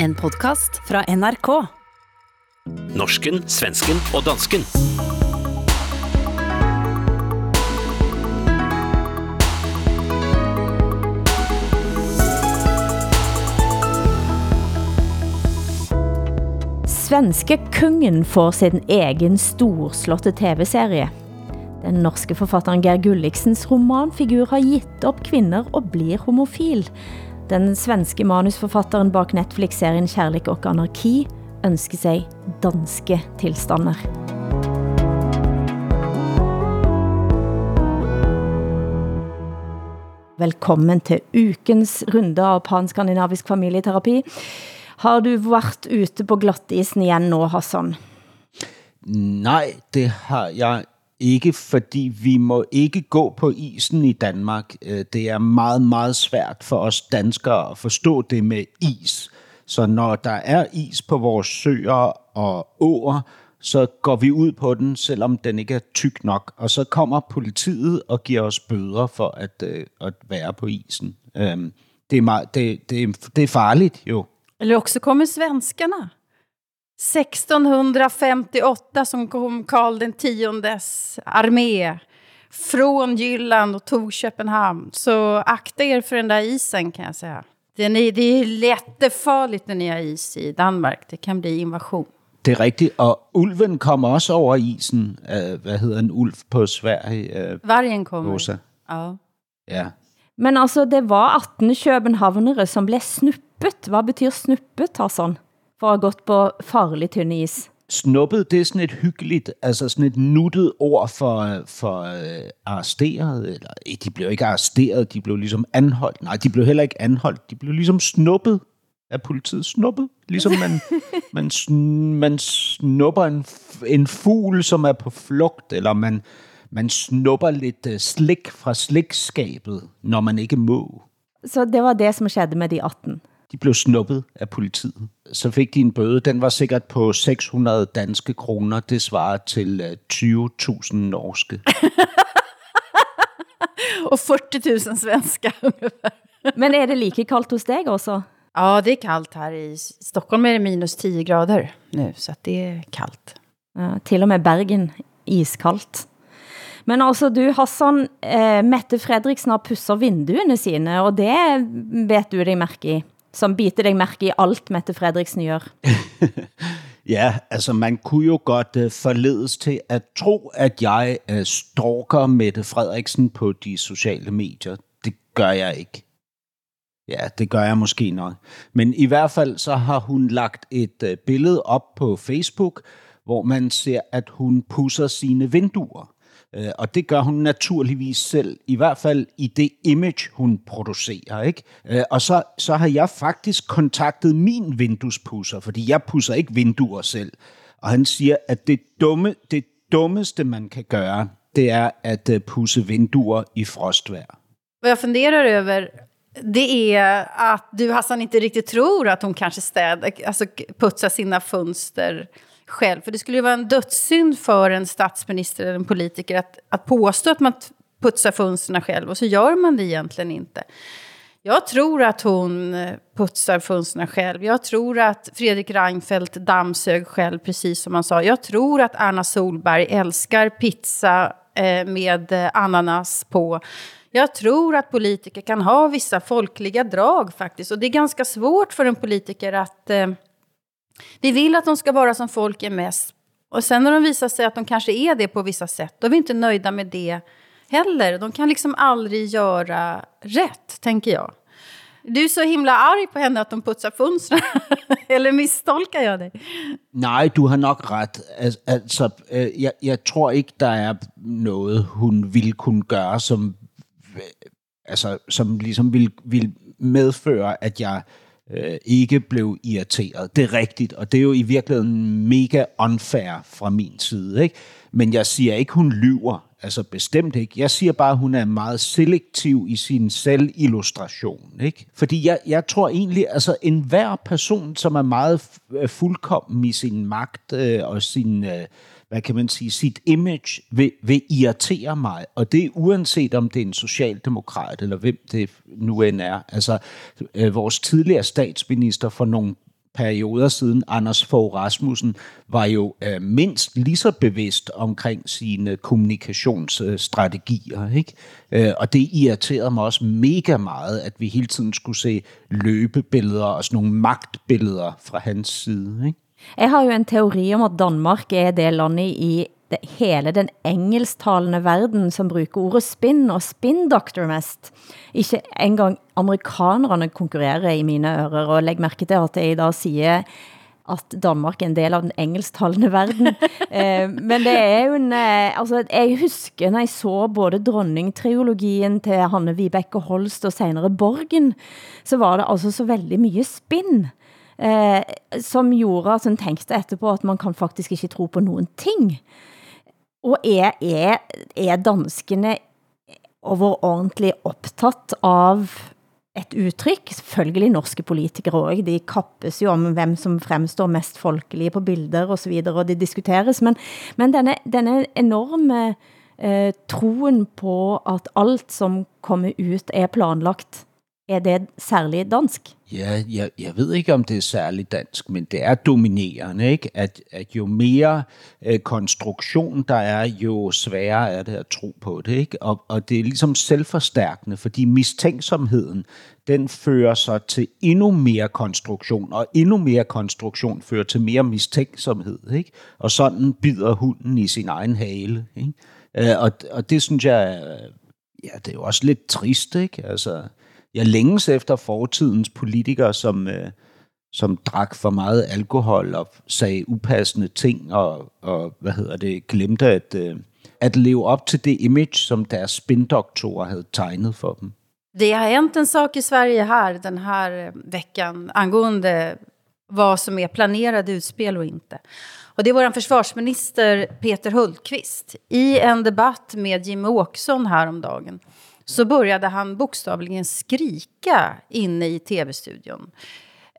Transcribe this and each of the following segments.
En podcast fra NRK. Norsken, svensken og dansken. Svenske kungen får sin egen storslåtte tv-serie. Den norske forfatteren Geir Gulliksens romanfigur har gitt op kvinder og blir homofil. Den svenske manusforfatteren bak Netflix-serien Kærlighed og Anarki ønsker sig danske tilstander. Velkommen til ukens runde av panskandinavisk familieterapi. Har du været ute på glattisen igen nu, Hassan? Nej, det har jeg ikke, fordi vi må ikke gå på isen i Danmark. Øh, det er meget, meget svært for os danskere at forstå det med is. Så når der er is på vores søer og åer, så går vi ud på den, selvom den ikke er tyk nok. Og så kommer politiet og giver os bøder for at, øh, at være på isen. Øhm, det, er meget, det, det, det er farligt jo. Eller også kommer svenskerne. 1658 som kom Karl den tiondes armé från Jylland och tog Köpenhamn. Så akta er för den där isen kan jag säga. Den är, det är jättefarligt när ni har is i Danmark. Det kan bli invasion. Det er rigtigt, og ulven kommer også over isen. Uh, hvad hedder en ulv på Sverige? Uh, Vargen kommer. Åsa. Ja. Ja. Men altså, det var 18 københavnere, som blev snuppet. Hvad betyder snuppet, Hassan? For at have gått på farlig tynde is. Snuppet, det er sådan et hyggeligt, altså sådan et nuttet ord for, for uh, arresteret, eller eh, de blev ikke arresteret, de blev ligesom anholdt. Nej, de blev heller ikke anholdt, de blev ligesom snuppet af politiet. Snuppet, ligesom man, man, sn- man snupper en, en fugl, som er på flugt, eller man, man snupper lidt uh, slik fra slikskabet, når man ikke må. Så det var det, som skedde med de 18. De blev snuppet af politiet. Så fik de en bøde. Den var sikkert på 600 danske kroner. Det svarer til øh, 20.000 norske. Och 40 000 svenskar ungefär. Men er det like kaldt hos dig også? Ja, det är kallt här i Stockholm är det minus 10 grader nu, så att det är kallt. Ja, til og med Bergen iskaldt. Men altså du, Hassan, eh, Mette Fredriksen har pusset vinduene sine, og det vet du dig mærke i, som biter dig mærke i alt Mette Fredriksen gør. Ja, altså man kunne jo godt uh, forledes til at tro, at jeg uh, stalker Mette Frederiksen på de sociale medier. Det gør jeg ikke. Ja, det gør jeg måske nok. Men i hvert fald så har hun lagt et uh, billede op på Facebook, hvor man ser, at hun pusser sine vinduer. Øh, og det gør hun naturligvis selv, i hvert fald i det image, hun producerer. Ikke? Øh, og så, så har jeg faktisk kontaktet min vinduespusser, fordi jeg pusser ikke vinduer selv. Og han siger, at det, dumme, det dummeste, man kan gøre, det er at øh, pusse vinduer i frostvær. Vad jag funderar över det är att du Hassan inte riktigt tror att hon kanske städar, alltså putsar sina fönster själv. För det skulle ju vara en dödssynd för en statsminister eller en politiker att, att påstå att man putsar fönstren själv och så gör man det egentligen inte. Jag tror att hon eh, putsar fönstren själv. Jag tror att Fredrik Reinfeldt dammsög själv, precis som han sa. Jag tror att Anna Solberg älskar pizza eh, med eh, ananas på. Jag tror att politiker kan ha vissa folkliga drag faktiskt. Och det är ganska svårt för en politiker att... Vi vill att de ska vara som folk är mest. Och sen när de visar sig att de kanske är det på vissa sätt, då är vi inte nöjda med det heller. De kan liksom aldrig göra rätt, tänker jag. Du är så himla arg på henne att de putsar fönstren. Eller misstolkar jeg det? Nej, du har nok ret. Al- Altså, øh, jeg, jeg tror ikke, der er noget, hun ville kunne gøre, som, øh, altså, som ligesom vil, vil medføre, at jeg øh, Øh, ikke blev irriteret. Det er rigtigt, og det er jo i virkeligheden mega unfair fra min side. Ikke? Men jeg siger ikke, hun lyver. Altså bestemt ikke. Jeg siger bare, at hun er meget selektiv i sin selvillustration. Ikke? Fordi jeg, jeg tror egentlig, altså enhver person, som er meget fuldkommen i sin magt øh, og sin, øh, hvad kan man sige, sit image, vil, vil irritere mig. Og det er uanset om det er en socialdemokrat, eller hvem det nu end er. Altså øh, vores tidligere statsminister for nogle perioder siden, Anders Fogh Rasmussen, var jo øh, mindst lige så bevidst omkring sine kommunikationsstrategier. Ikke? Øh, og det irriterede mig også mega meget, at vi hele tiden skulle se løbebilleder og sådan nogle magtbilleder fra hans side. Ikke? Jeg har jo en teori om, at Danmark er det landet i det, hele den engelsktalende verden, som bruger ordet spin og spin doctor mest. Ikke engang amerikanerne konkurrerer i mine ører, og læg mærke til, at jeg i dag siger, at Danmark er en del av den engelsktalende verden. eh, men det er jo en, eh, altså, jeg husker, når jeg så både dronningtriologien til Hanne Vibeke Holst og senere Borgen, så var det altså så veldig mye spinn eh, som gjorde at hun tænkte etterpå, at man kan faktisk ikke tro på nogen ting. Og er, er, er danskene overordentlig optaget av et udtryk. Selvfølgelig norske politikere også. De kappes jo om hvem som fremstår mest folkelige på bilder og så videre, og det diskuteres. Men, men denne, denne enorme eh, troen på at alt som kommer ut er planlagt, er det særligt dansk? Ja, jeg, jeg ved ikke, om det er særligt dansk, men det er dominerende, ikke? At, at jo mere øh, konstruktion der er, jo sværere er det at tro på det. Ikke? Og, og det er ligesom selvforstærkende, fordi mistænksomheden, den fører sig til endnu mere konstruktion, og endnu mere konstruktion fører til mere mistænksomhed. Ikke? Og sådan bider hunden i sin egen hale. Ikke? Øh, og, og det synes jeg, ja, det er jo også lidt trist, ikke? Altså, jeg længes efter fortidens politikere, som, øh, som drak for meget alkohol og sagde upassende ting og, og hvad hedder det, glemte at, øh, at leve op til det image, som deres spindoktorer havde tegnet for dem. Det har hänt en sak i Sverige här den här eh, veckan angående vad som är planerade utspel och inte. Och det är vår försvarsminister Peter Hultqvist. I en debatt med Jimmy Åkesson häromdagen så började han bokstavligen skrika inne i tv-studion.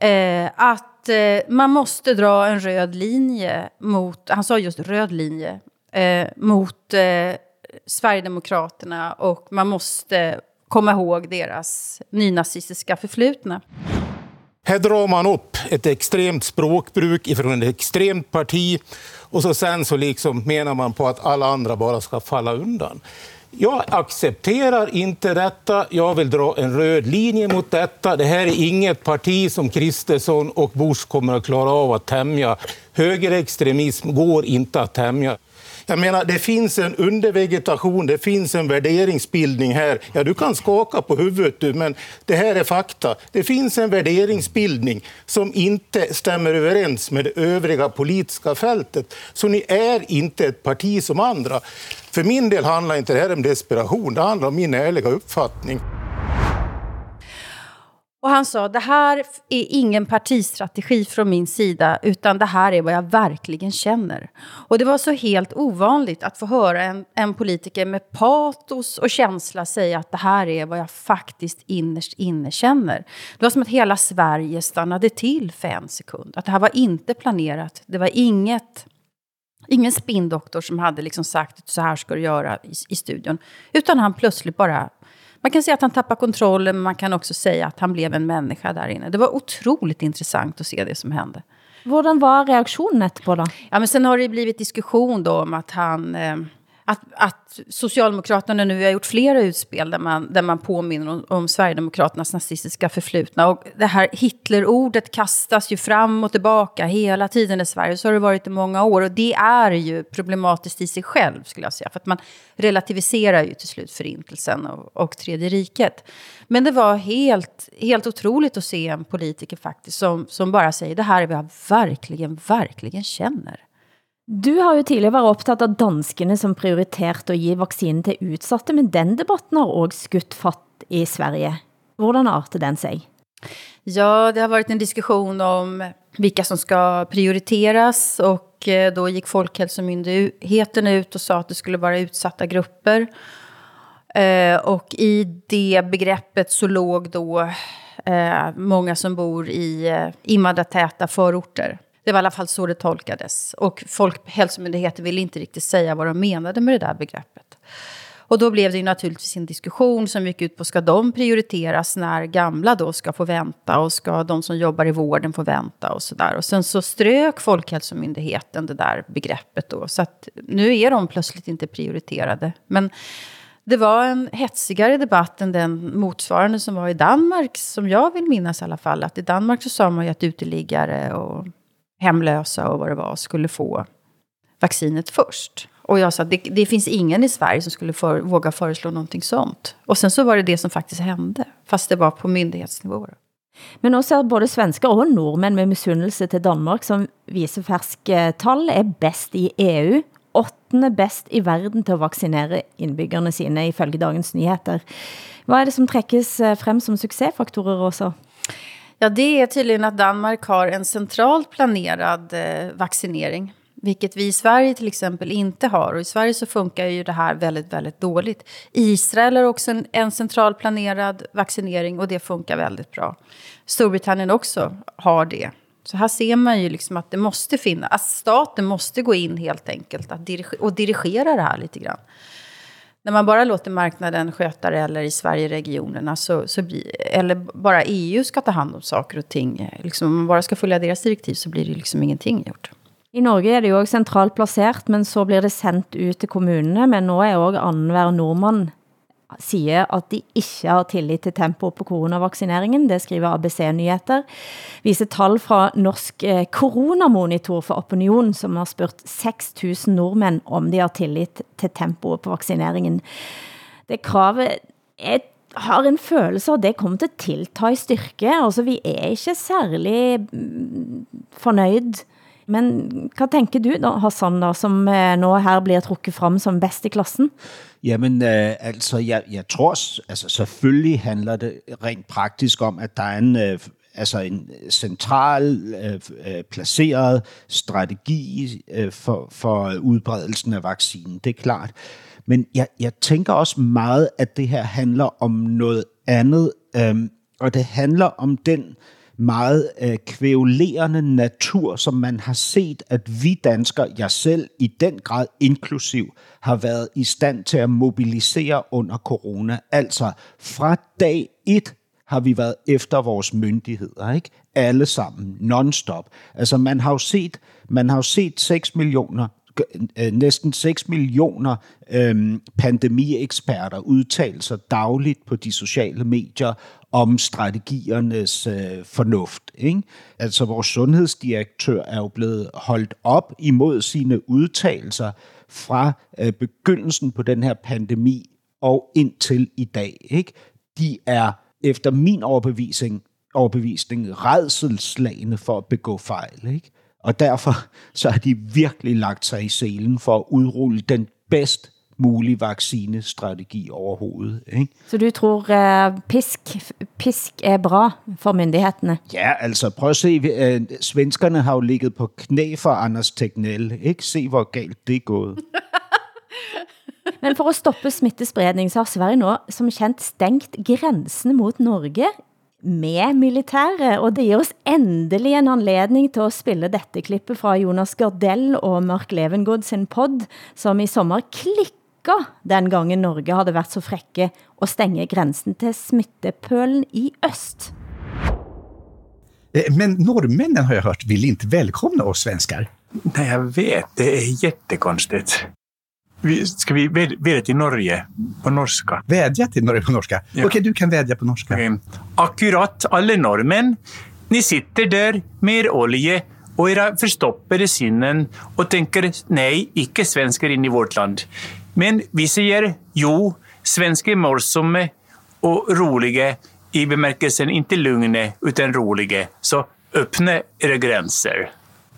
Eh, att eh, man måste dra en röd linje mot, han sa just röd linje, eh, mot eh, Sverigedemokraterna och man måste komma ihåg deras nynazistiska förflutna. Här drar man upp ett extremt språkbruk ifrån ett extremt parti och så sen så liksom menar man på att alla andra bara ska falla undan. Jag accepterar inte detta. Jag vill dra en röd linje mot detta. Det här är inget parti som Kristersson och Bush kommer att klara av att tämja. Högerextremism går inte att tämja. Jag menar, det finns en undervegetation, det finns en värderingsbildning här. Ja, du kan skaka på huvudet, du, men det här är fakta. Det finns en värderingsbildning som inte stämmer överens med det övriga politiska fältet. Så ni är inte ett parti som andra. För min del handlar inte det här om desperation, det handlar om min ärliga uppfattning. Och han sa, det här är ingen partistrategi från min sida, utan det här är vad jag verkligen känner. Och det var så helt ovanligt att få höra en, en politiker med patos och känsla säga att det här är vad jag faktiskt innerst inne känner. Det var som att hela Sverige stannade till för en sekund. Att det här var inte planerat, det var inget ingen spindoktor som hade liksom sagt att så här ska du göra i, i studion. Utan han plötsligt bara man kan säga att han tappar kontrollen, men man kan också säga att han blev en människa där inne. Det var otroligt intressant att se det som hände. Hvordan var reaktionen på då? Ja, men sen har det blivit diskussion då om att han... Eh, att, att Socialdemokraterna nu har gjort flera utspel där man, där man påminner om, om Sverigedemokraternas nazistiska förflutna. Och det här Hitlerordet kastas ju fram och tillbaka hela tiden i Sverige. Så har det varit i många år. Och det är ju problematiskt i sig själv, skulle jag säga. För att man relativiserar ju till slut förintelsen och, och tredje riket. Men det var helt, helt otroligt att se en politiker faktiskt som, som bara säger det här är vad jag verkligen, verkligen känner. Du har jo tidligere været optaget av danskene som prioriterte at give vaccinen til udsatte, men den debatten har også skudt fat i Sverige. Hvordan arter den sig? Ja, det har varit en diskussion om vilka som ska prioriteras och eh, då gick Folkhälsomyndigheten ut och sa att det skulle vara utsatta grupper. Eh, och i det begreppet så låg då eh, många som bor i eh, invandrartäta förorter. Det var i alla fall så det tolkades. Och Folkhälsomyndigheten ville inte riktigt säga vad de menade med det där begreppet. Och då blev det ju naturligtvis en diskussion som gick ut på, ska de prioriteras när gamla då ska få vänta och ska de som jobbar i vården få vänta och sådär. Och sen så strök Folkhälsomyndigheten det där begreppet då. Så att nu är de plötsligt inte prioriterade. Men det var en hetsigare debatt än den motsvarande som var i Danmark, som jag vill minnas i alla fall. Att i Danmark så sa man ju att uteliggare och hemlösa och vad det var skulle få vaccinet först. Och jag sa det, det finns ingen i Sverige som skulle för, våga föreslå någonting sånt. Och sen så var det det som faktiskt hände, fast det var på myndighetsnivå. Men nu ser både svenskar och norrmän med misundelse til Danmark, som viser ferske tal, er bäst i EU, åttende bäst i verden til at vaccinere indbyggerne sine, ifølge Dagens Nyheter. Hvad er det, som trækkes eh, fram frem som succesfaktorer også? Ja, det är tydligen att Danmark har en centralt planerad eh, vaccinering. Vilket vi i Sverige till exempel inte har. Och i Sverige så funkar ju det här väldigt, väldigt dåligt. Israel har också en, en central planerad vaccinering och det funkar väldigt bra. Storbritannien också har det. Så här ser man ju liksom att det måste finnas, att staten måste gå in helt enkelt att dirige, och dirigera det här lite grann. När man bara låter marknaden sköta det, eller i Sverige-regionerna, så, så blir, eller bara EU ska ta hand om saker och ting, liksom, om man bara ska följa deras direktiv så blir det liksom ingenting gjort. I Norge er det jo også centralt placeret, men så bliver det sendt ud til kommunene, men nu er også andenhver nordmand siger, at de ikke har tillit til tempo på coronavaccineringen. Det skriver ABC Nyheter. Viser tal fra Norsk eh, Coronamonitor for Opinion, som har spurgt 6.000 nordmænd, om de har tillit til tempoet på vaccineringen. Det kravet er har en følelse af, at det kommer til at tilta i styrke. Altså, vi er ikke særlig mm, men hvad tænker du da, Hassan, da, som eh, nu her bliver trukket frem som bedst i klassen? Jamen, øh, altså, jeg, jeg tror, altså, selvfølgelig handler det rent praktisk om, at der er en, øh, altså en central øh, øh, placeret strategi øh, for, for udbredelsen af vaccinen. Det er klart. Men jeg, jeg tænker også meget, at det her handler om noget andet, øh, og det handler om den øh, meget øh, kvævlerende natur, som man har set, at vi danskere, jeg selv i den grad inklusiv, har været i stand til at mobilisere under corona. Altså fra dag et har vi været efter vores myndigheder, ikke? Alle sammen, non-stop. Altså man har jo set, man har jo set 6 millioner Øh, næsten 6 millioner øhm, pandemieksperter udtale sig dagligt på de sociale medier om strategiernes øh, fornuft. Ikke? Altså vores sundhedsdirektør er jo blevet holdt op imod sine udtalelser fra øh, begyndelsen på den her pandemi og indtil i dag. Ikke? De er efter min overbevisning, overbevisning redselslagende for at begå fejl. Ikke? Og derfor så har de virkelig lagt sig i selen for at udrulle den bedst mulig vaccinestrategi overhovedet. Ikke? Så du tror, uh, pisk, pisk er bra for myndighederne? Ja, altså prøv at se, uh, svenskerne har jo ligget på knæ for Anders Tegnell. Ikke? Se, hvor galt det er gået. Men for at stoppe smittespredning, så har Sverige nu som kendt stængt grænsen mod Norge med militære, og det giver os endelig en anledning til at spille dette klippet fra Jonas Gardell og Mark Levengård sin pod, som i sommer klikket den gangen Norge havde været så frække at stænge grænsen til smittepølen i øst. Eh, men norrmännen har jag hört vill inte välkomna oss svenskar. Nej, jag vet. Det är jättekonstigt. Vi, ska vi vädja till Norge på norska? Vädja till Norge på norska? Ja. Okej, du kan vädja på norska. Okay. Akkurat alla norrmän, ni sitter där med er olje och era förstoppade sinnen och tänker nej, icke svenskar in i vårt land. Men vi säger jo, svenskar morsomme och roliga i bemärkelsen inte lugna utan roliga. Så öppna era gränser.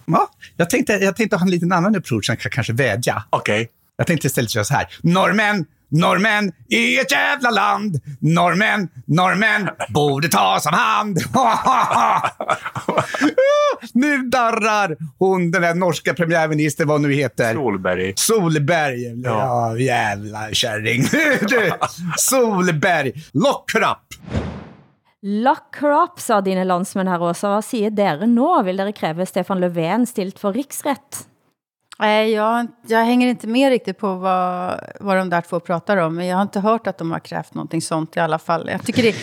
Ja, jag tänkte, jag tänkte ha en liten annan approach än kanske vädja. Okej. Okay. Jag tänkte istället köra så här. Norrmän, norrmän i ett jävla land. Norrmän, norrmän borde tas om hand. nu darrar hon, den där norska premiärministern, vad nu heter. Solberg. Solberg. Ja, ja jävla kärring. du, Solberg. Lock her up. Lock her up, sa dine landsmænd her også. Hvad siger dere nå? Vil dere kræve Stefan Löfven stilt for riksret? Nej, jag, jag hänger inte med riktigt på vad, vad de där två pratar om. Men jag har inte hört att de har krävt någonting sånt i alla fall. Jag, tycker det,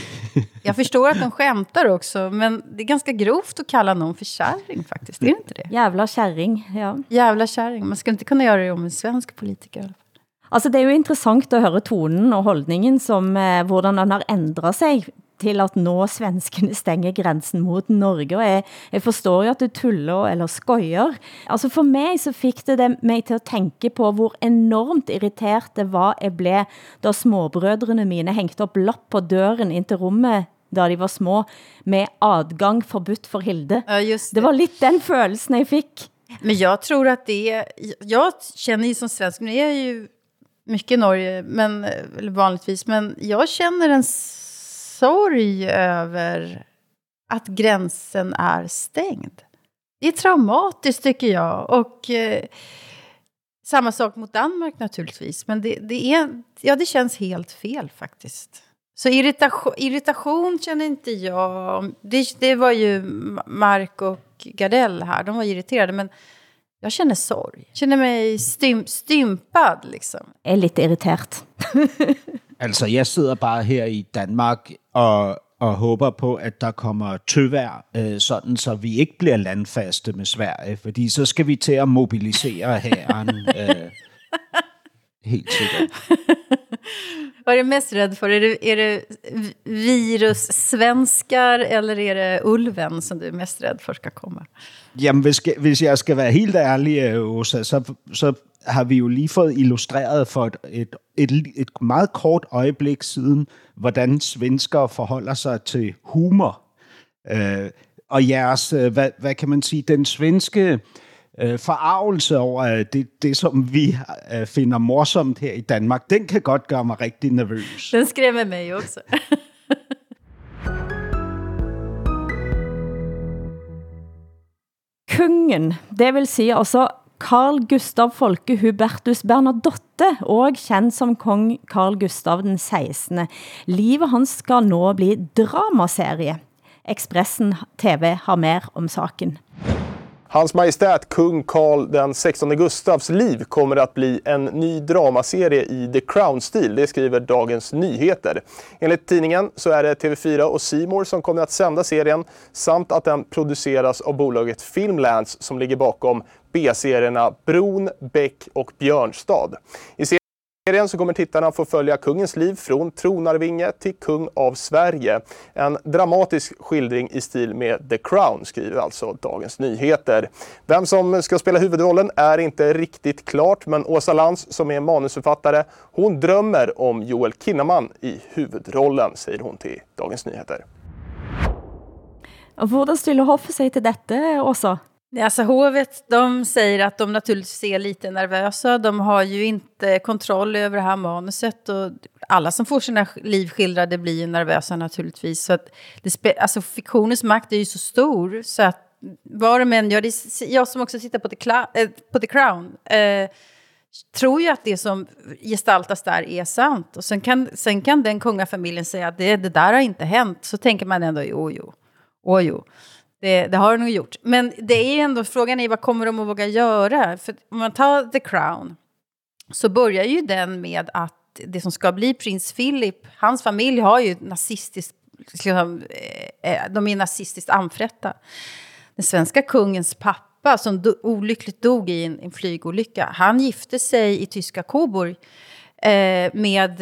jag förstår att de skämtar också, men det är ganska grovt att kalla någon för kärring faktiskt. Är det inte det? Jävla kärring, ja. Jävla kärring. Man ska inte kunna göra det om en svensk politiker. i alla fall. Altså, det er jo interessant at høre tonen og holdningen, som eh, hvordan den har ændret sig til at nå svenskene stenger grænsen mot Norge, og jeg, jeg forstår jo at du tuller eller skojer. Altså for mig så fik det, det mig til at tænke på, hvor enormt irritert det var jeg blev, da småbrødrene mine hængte op lapp på døren ind til rummet, da de var små, med adgang forbudt for Hilde. Ja, just Det var lidt den følelsen jeg fik. Men jag tror att det. Jag känner ju som svensk, nu är jag ju mycket i Norge, men, eller vanligtvis, men jag känner en sorg över att gränsen är stängd. Det är traumatiskt tycker jag. Och eh, samma sak mot Danmark naturligtvis. Men det, det, är, ja, det känns helt fel faktiskt. Så irritation, irritation känner inte jag. Det, det var ju Mark och Gardell här, de var irriterade. Men jag känner sorg. Jag känner mig stym, stympad liksom. Jeg er lidt irriteret. Altså, jeg sidder bare her i Danmark og, og håber på, at der kommer tøvær, øh, sådan så vi ikke bliver landfaste med Sverige, fordi så skal vi til at mobilisere hæren. Øh, helt sikkert. Vad är du mest rädd för? Är det, är det virus-svenskar eller är det ulven som du är mest rädd for skal komme? Jamen, hvis, hvis jeg skal være helt ærlig, øh, Åsa, så, så har vi jo lige fået illustreret for et, et, et, et meget kort øjeblik siden, hvordan svenskere forholder sig til humor. Øh, og jeres, øh, hvad, hvad kan man sige, den svenske øh, forarvelse over øh, det, det, som vi øh, finder morsomt her i Danmark, den kan godt gøre mig rigtig nervøs. Den skrämmer mig också. Kungen, det vil sige altså Carl Gustav Folke Hubertus Bernadotte, og kendt som kong Carl Gustav den 16. Livet hans skal nå bli dramaserie. Expressen TV har mer om saken. Hans Majestät kung Carl den 16 Gustavs liv kommer att bli en ny dramaserie i The Crown-stil, det skriver Dagens Nyheter. Enligt tidningen så är det TV4 och Simor som kommer att sända serien samt att den produceras av bolaget Filmlands som ligger bakom B-serierna Bron, Beck och Björnstad. I serien så kommer tittarna få följa kungens liv från tronarvinge till kung av Sverige. En dramatisk skildring i stil med The Crown, skriver alltså Dagens Nyheter. Vem som ska spela huvudrollen är inte riktigt klart, men Åsa Lantz som är manusförfattare, hon drömmer om Joel Kinnaman i huvudrollen, säger hon till Dagens Nyheter. Og hvordan stiller hoffet sig til dette, Åsa? Alltså hovet, de säger att de naturligtvis är lite nervösa. De har ju inte kontroll över det här manuset. Och alla som får sina liv skildrade blir ju nervösa naturligtvis. Så att det alltså fiktionens makt är ju så stor. Så att var de än gör det, jag som också tittar på The, Cla- äh, på The Crown, eh, tror ju att det som gestaltas där är sant. Och sen kan, sen kan den kungafamiljen säga att det, det där har inte hänt. Så tänker man ändå, jo, jo, åh, jo. Det, det har de nog gjort. Men det är ju ändå, frågan är vad kommer de att våga göra? För om man tar The Crown så börjar ju den med att det som ska bli prins Philip, hans familj har ju nazistiskt, liksom, eh, eh, de är nazistiskt anfrätta. Den svenska kungens pappa som do, olyckligt dog i en, en flygolycka, han gifte sig i tyska Coburg eh, med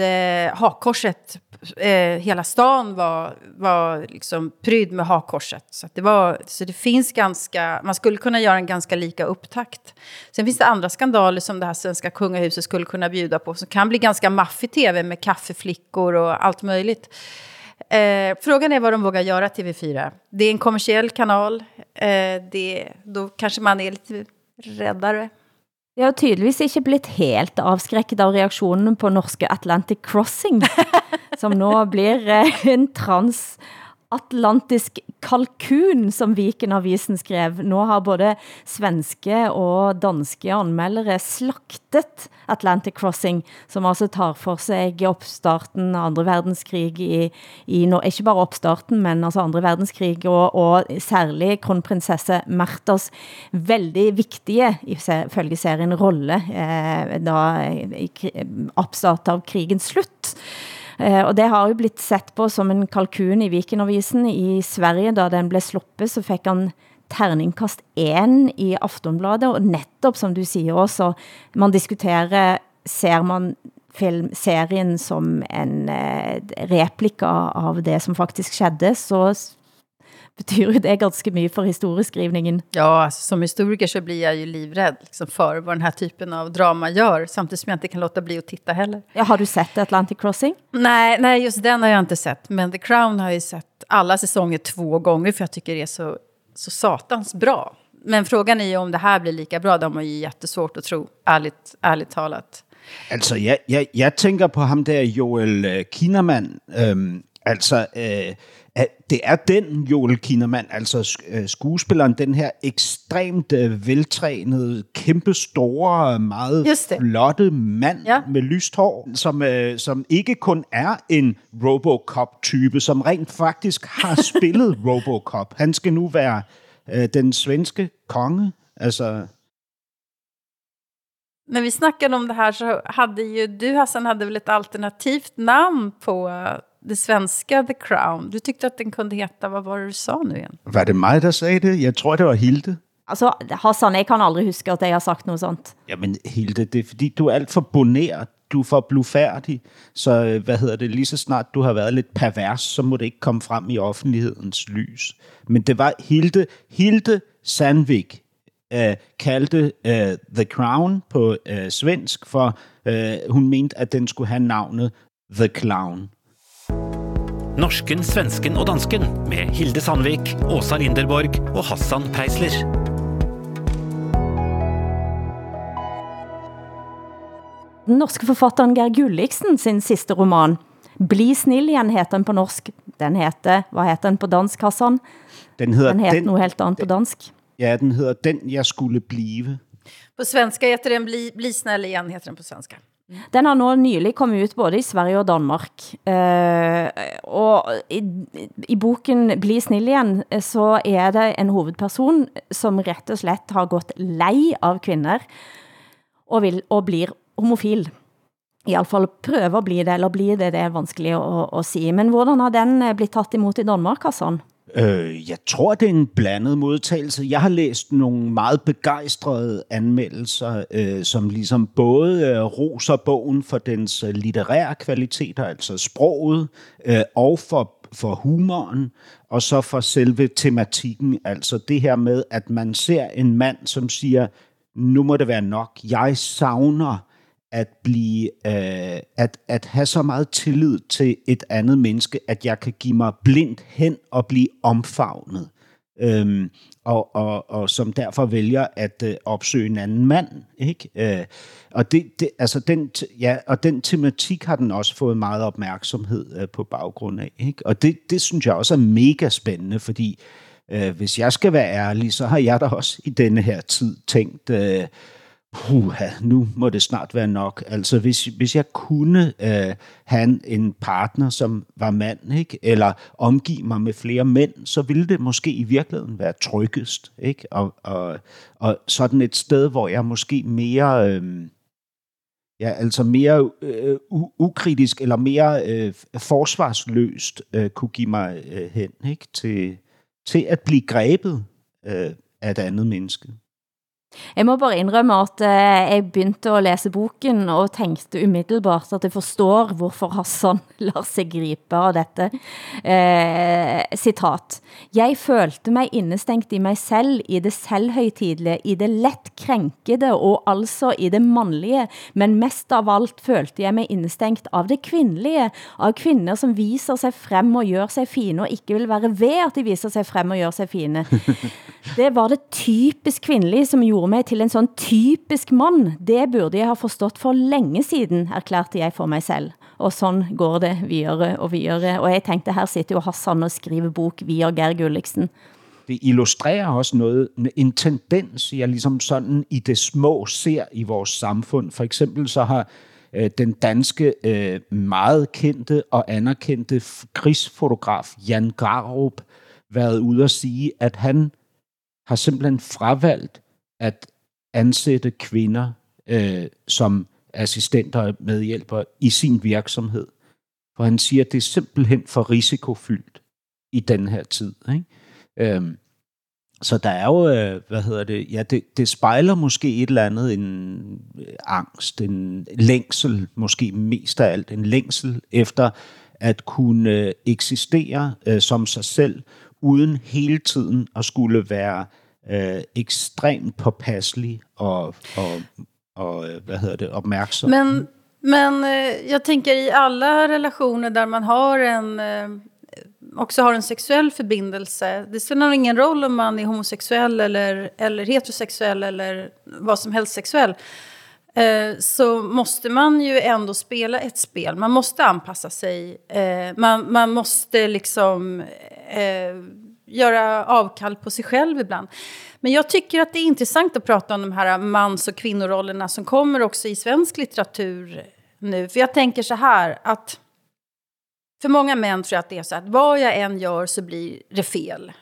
eh, hakkorset. Eh, hela stan var, var liksom prydd med hakkorset. Så, det var, så det finns ganska, man skulle kunna göra en ganska lika upptakt. Sen finns det andra skandaler som det här svenska kungahuset skulle kunna bjuda på, som kan bli ganska maffig tv med kaffeflickor och allt möjligt. Eh, frågan är vad de vågar göra TV4. Det är en kommersiell kanal. Eh, det, då kanske man är lite räddare. Jeg har tydeligvis ikke blitt helt avskrækket av reaktionen på norske Atlantic Crossing, som nå blir en transatlantisk kalkun, som Viken-avisen skrev. Nå har både svenske og danske anmeldere slaktet Atlantic Crossing, som altså tar for sig opstarten av andre verdenskrig i, i no, ikke bare opstarten, men altså andre verdenskrig, og, og særlig kronprinsesse Märthas veldig vigtige, ifølge serien, rolle eh, da i opstart av krigens slutt. Eh, og det har jo blitt sett på som en kalkun i Vikenavisen i Sverige, da den blev sluppet, så fik han terningkast 1 i Aftonbladet, og netop som du siger også, man diskuterer, ser man film, serien som en eh, replika av det som faktisk skedde, så betyder ju det ganska mycket för historieskrivningen. Ja, som historiker så blir jag ju livrädd liksom, för vad den här typen av drama gör, samtidigt som jag inte kan låta bli att titta heller. Ja, har du sett Atlantic Crossing? Nej, nej, just den har jag inte sett, men The Crown har jag ju sett alla säsonger två gånger, för jag tycker det är så, så satans bra. Men frågan är ju om det här blir lika bra, det har man ju jättesvårt att tro, ärligt, ærligt talat. Altså, jeg, jeg, jeg tænker på ham der, Joel uh, Kinnaman. Øhm, altså, øh, det er den Joel Kinnaman, altså øh, skuespilleren, den her ekstremt øh, veltrænede, kæmpe store, meget flotte mand ja. med lyst hår, som, øh, som ikke kun er en Robocop-type, som rent faktisk har spillet Robocop. Han skal nu være øh, den svenske konge. Altså, När vi snackade om det här så hade ju du Hassan hade väl ett alternativt namn på det svenska The Crown. Du tyckte att den kunde heta, vad var det du sa nu igen? Var det mig, der sagde det? Jeg tror, det var Hilde. Altså, Hassan, jeg kan aldrig huske, at jeg har sagt noget sånt. Jamen, Hilde, det er fordi, du er alt for boneret. Du er for blufærdig. Så, hvad hedder det, lige så snart du har været lidt pervers, så må det ikke komme frem i offentlighedens lys. Men det var Hilde, Hilde Sandvik, uh, kaldte uh, The Crown på uh, svensk, for uh, hun mente, at den skulle have navnet The Clown. Norsken, svensken og dansken med Hilde Sandvik, Åsa Linderborg og Hassan Preisler. Den norske forfatteren Geir Gulliksen sin sidste roman, Bli snill igen heter den på norsk. Den heter, hvad heter den på dansk, Hassan? Den hedder den heter den, noget helt andet på dansk. Ja, den hedder Den jeg skulle blive. På svenska heter den Bli, Bli snäll igen, heter den på svenska. Mm. Den har nu nylig kommet ut både i Sverige og Danmark. Uh, og i, i boken Bli snill igen, eh, så er det en hovedperson, som rett og slett har gått lei av kvinder, og, vil, og blir homofil. I alle fall prøver at bli det, eller blir det, det er vanskeligt at, at sige. Men hvordan har den eh, blitt tatt imod i Danmark, Hassan? Øh, jeg tror, det er en blandet modtagelse. Jeg har læst nogle meget begejstrede anmeldelser, øh, som ligesom både øh, roser bogen for dens øh, litterære kvaliteter, altså sproget, øh, og for, for humoren, og så for selve tematikken, altså det her med, at man ser en mand, som siger, nu må det være nok, jeg savner at blive øh, at, at have så meget tillid til et andet menneske, at jeg kan give mig blindt hen og blive omfavnet. Øhm, og, og, og som derfor vælger at øh, opsøge en anden mand, ikke? Øh, og det, det, altså den, ja, og den tematik har den også fået meget opmærksomhed øh, på baggrund af, ikke? Og det, det synes jeg også er mega spændende, fordi øh, hvis jeg skal være ærlig, så har jeg da også i denne her tid tænkt, øh, puha, nu må det snart være nok. Altså, hvis, hvis jeg kunne øh, have en partner, som var mand, ikke? eller omgive mig med flere mænd, så ville det måske i virkeligheden være tryggest. Ikke? Og, og, og sådan et sted, hvor jeg måske mere... Øh, ja, altså mere øh, ukritisk eller mere øh, forsvarsløst øh, kunne give mig øh, hen ikke? Til, til at blive grebet øh, af et andet menneske. Jeg må bare indrømme at eh, jeg begyndte at læse boken og tænkte umiddelbart at jeg forstår hvorfor Hassan lader sig gripe av dette. Eh, citat. Jeg følte mig indestængt i mig selv, i det selvhøjtidlige, i det let krænkede og altså i det mandlige, men mest av alt følte jeg mig indestængt av det kvindelige, av kvinder som viser sig frem og gør sig fine og ikke vil være ved at de viser sig frem og gør sig fine. Det var det typisk kvindelige som gjorde mig til en sån typisk mand. Det burde jeg have forstået for længe siden, erklærte jeg for mig selv. Og sådan går det videre og videre. Og jeg tænkte, her sitter jo Hassan og skriver bok via Ger Gulliksen. Det illustrerer også noget, en tendens, jeg ligesom sådan i det små ser i vores samfund. For eksempel så har øh, den danske øh, meget kendte og anerkendte krigsfotograf Jan Garup været ude at sige, at han har simpelthen fravalgt at ansætte kvinder øh, som assistenter og medhjælpere i sin virksomhed. For han siger, at det er simpelthen for risikofyldt i den her tid. Ikke? Øhm, så der er jo, øh, hvad hedder det, ja, det, det spejler måske et eller andet, en øh, angst, en længsel, måske mest af alt en længsel efter at kunne øh, eksistere øh, som sig selv, uden hele tiden at skulle være øh, Øh, ekstremt påpasselig og, og, og øh, hvad hedder det, opmærksom. Men, men øh, eh, jag tänker i alla relationer där man har en eh, också har en sexuell förbindelse. Det spelar ingen roll om man är homosexuell eller, eller heterosexuell eller vad som helst sexuell. Eh, så måste man ju ändå spela ett spel. Man måste anpassa sig. Eh, man, man måste liksom eh, göra avkall på sig själv ibland. Men jag tycker att det är intressant att prata om de här mans och kvinnorollerna som kommer också i svensk litteratur nu. För jag tänker så här att för många män tror jag att det är så att vad jag än gör så blir det fel.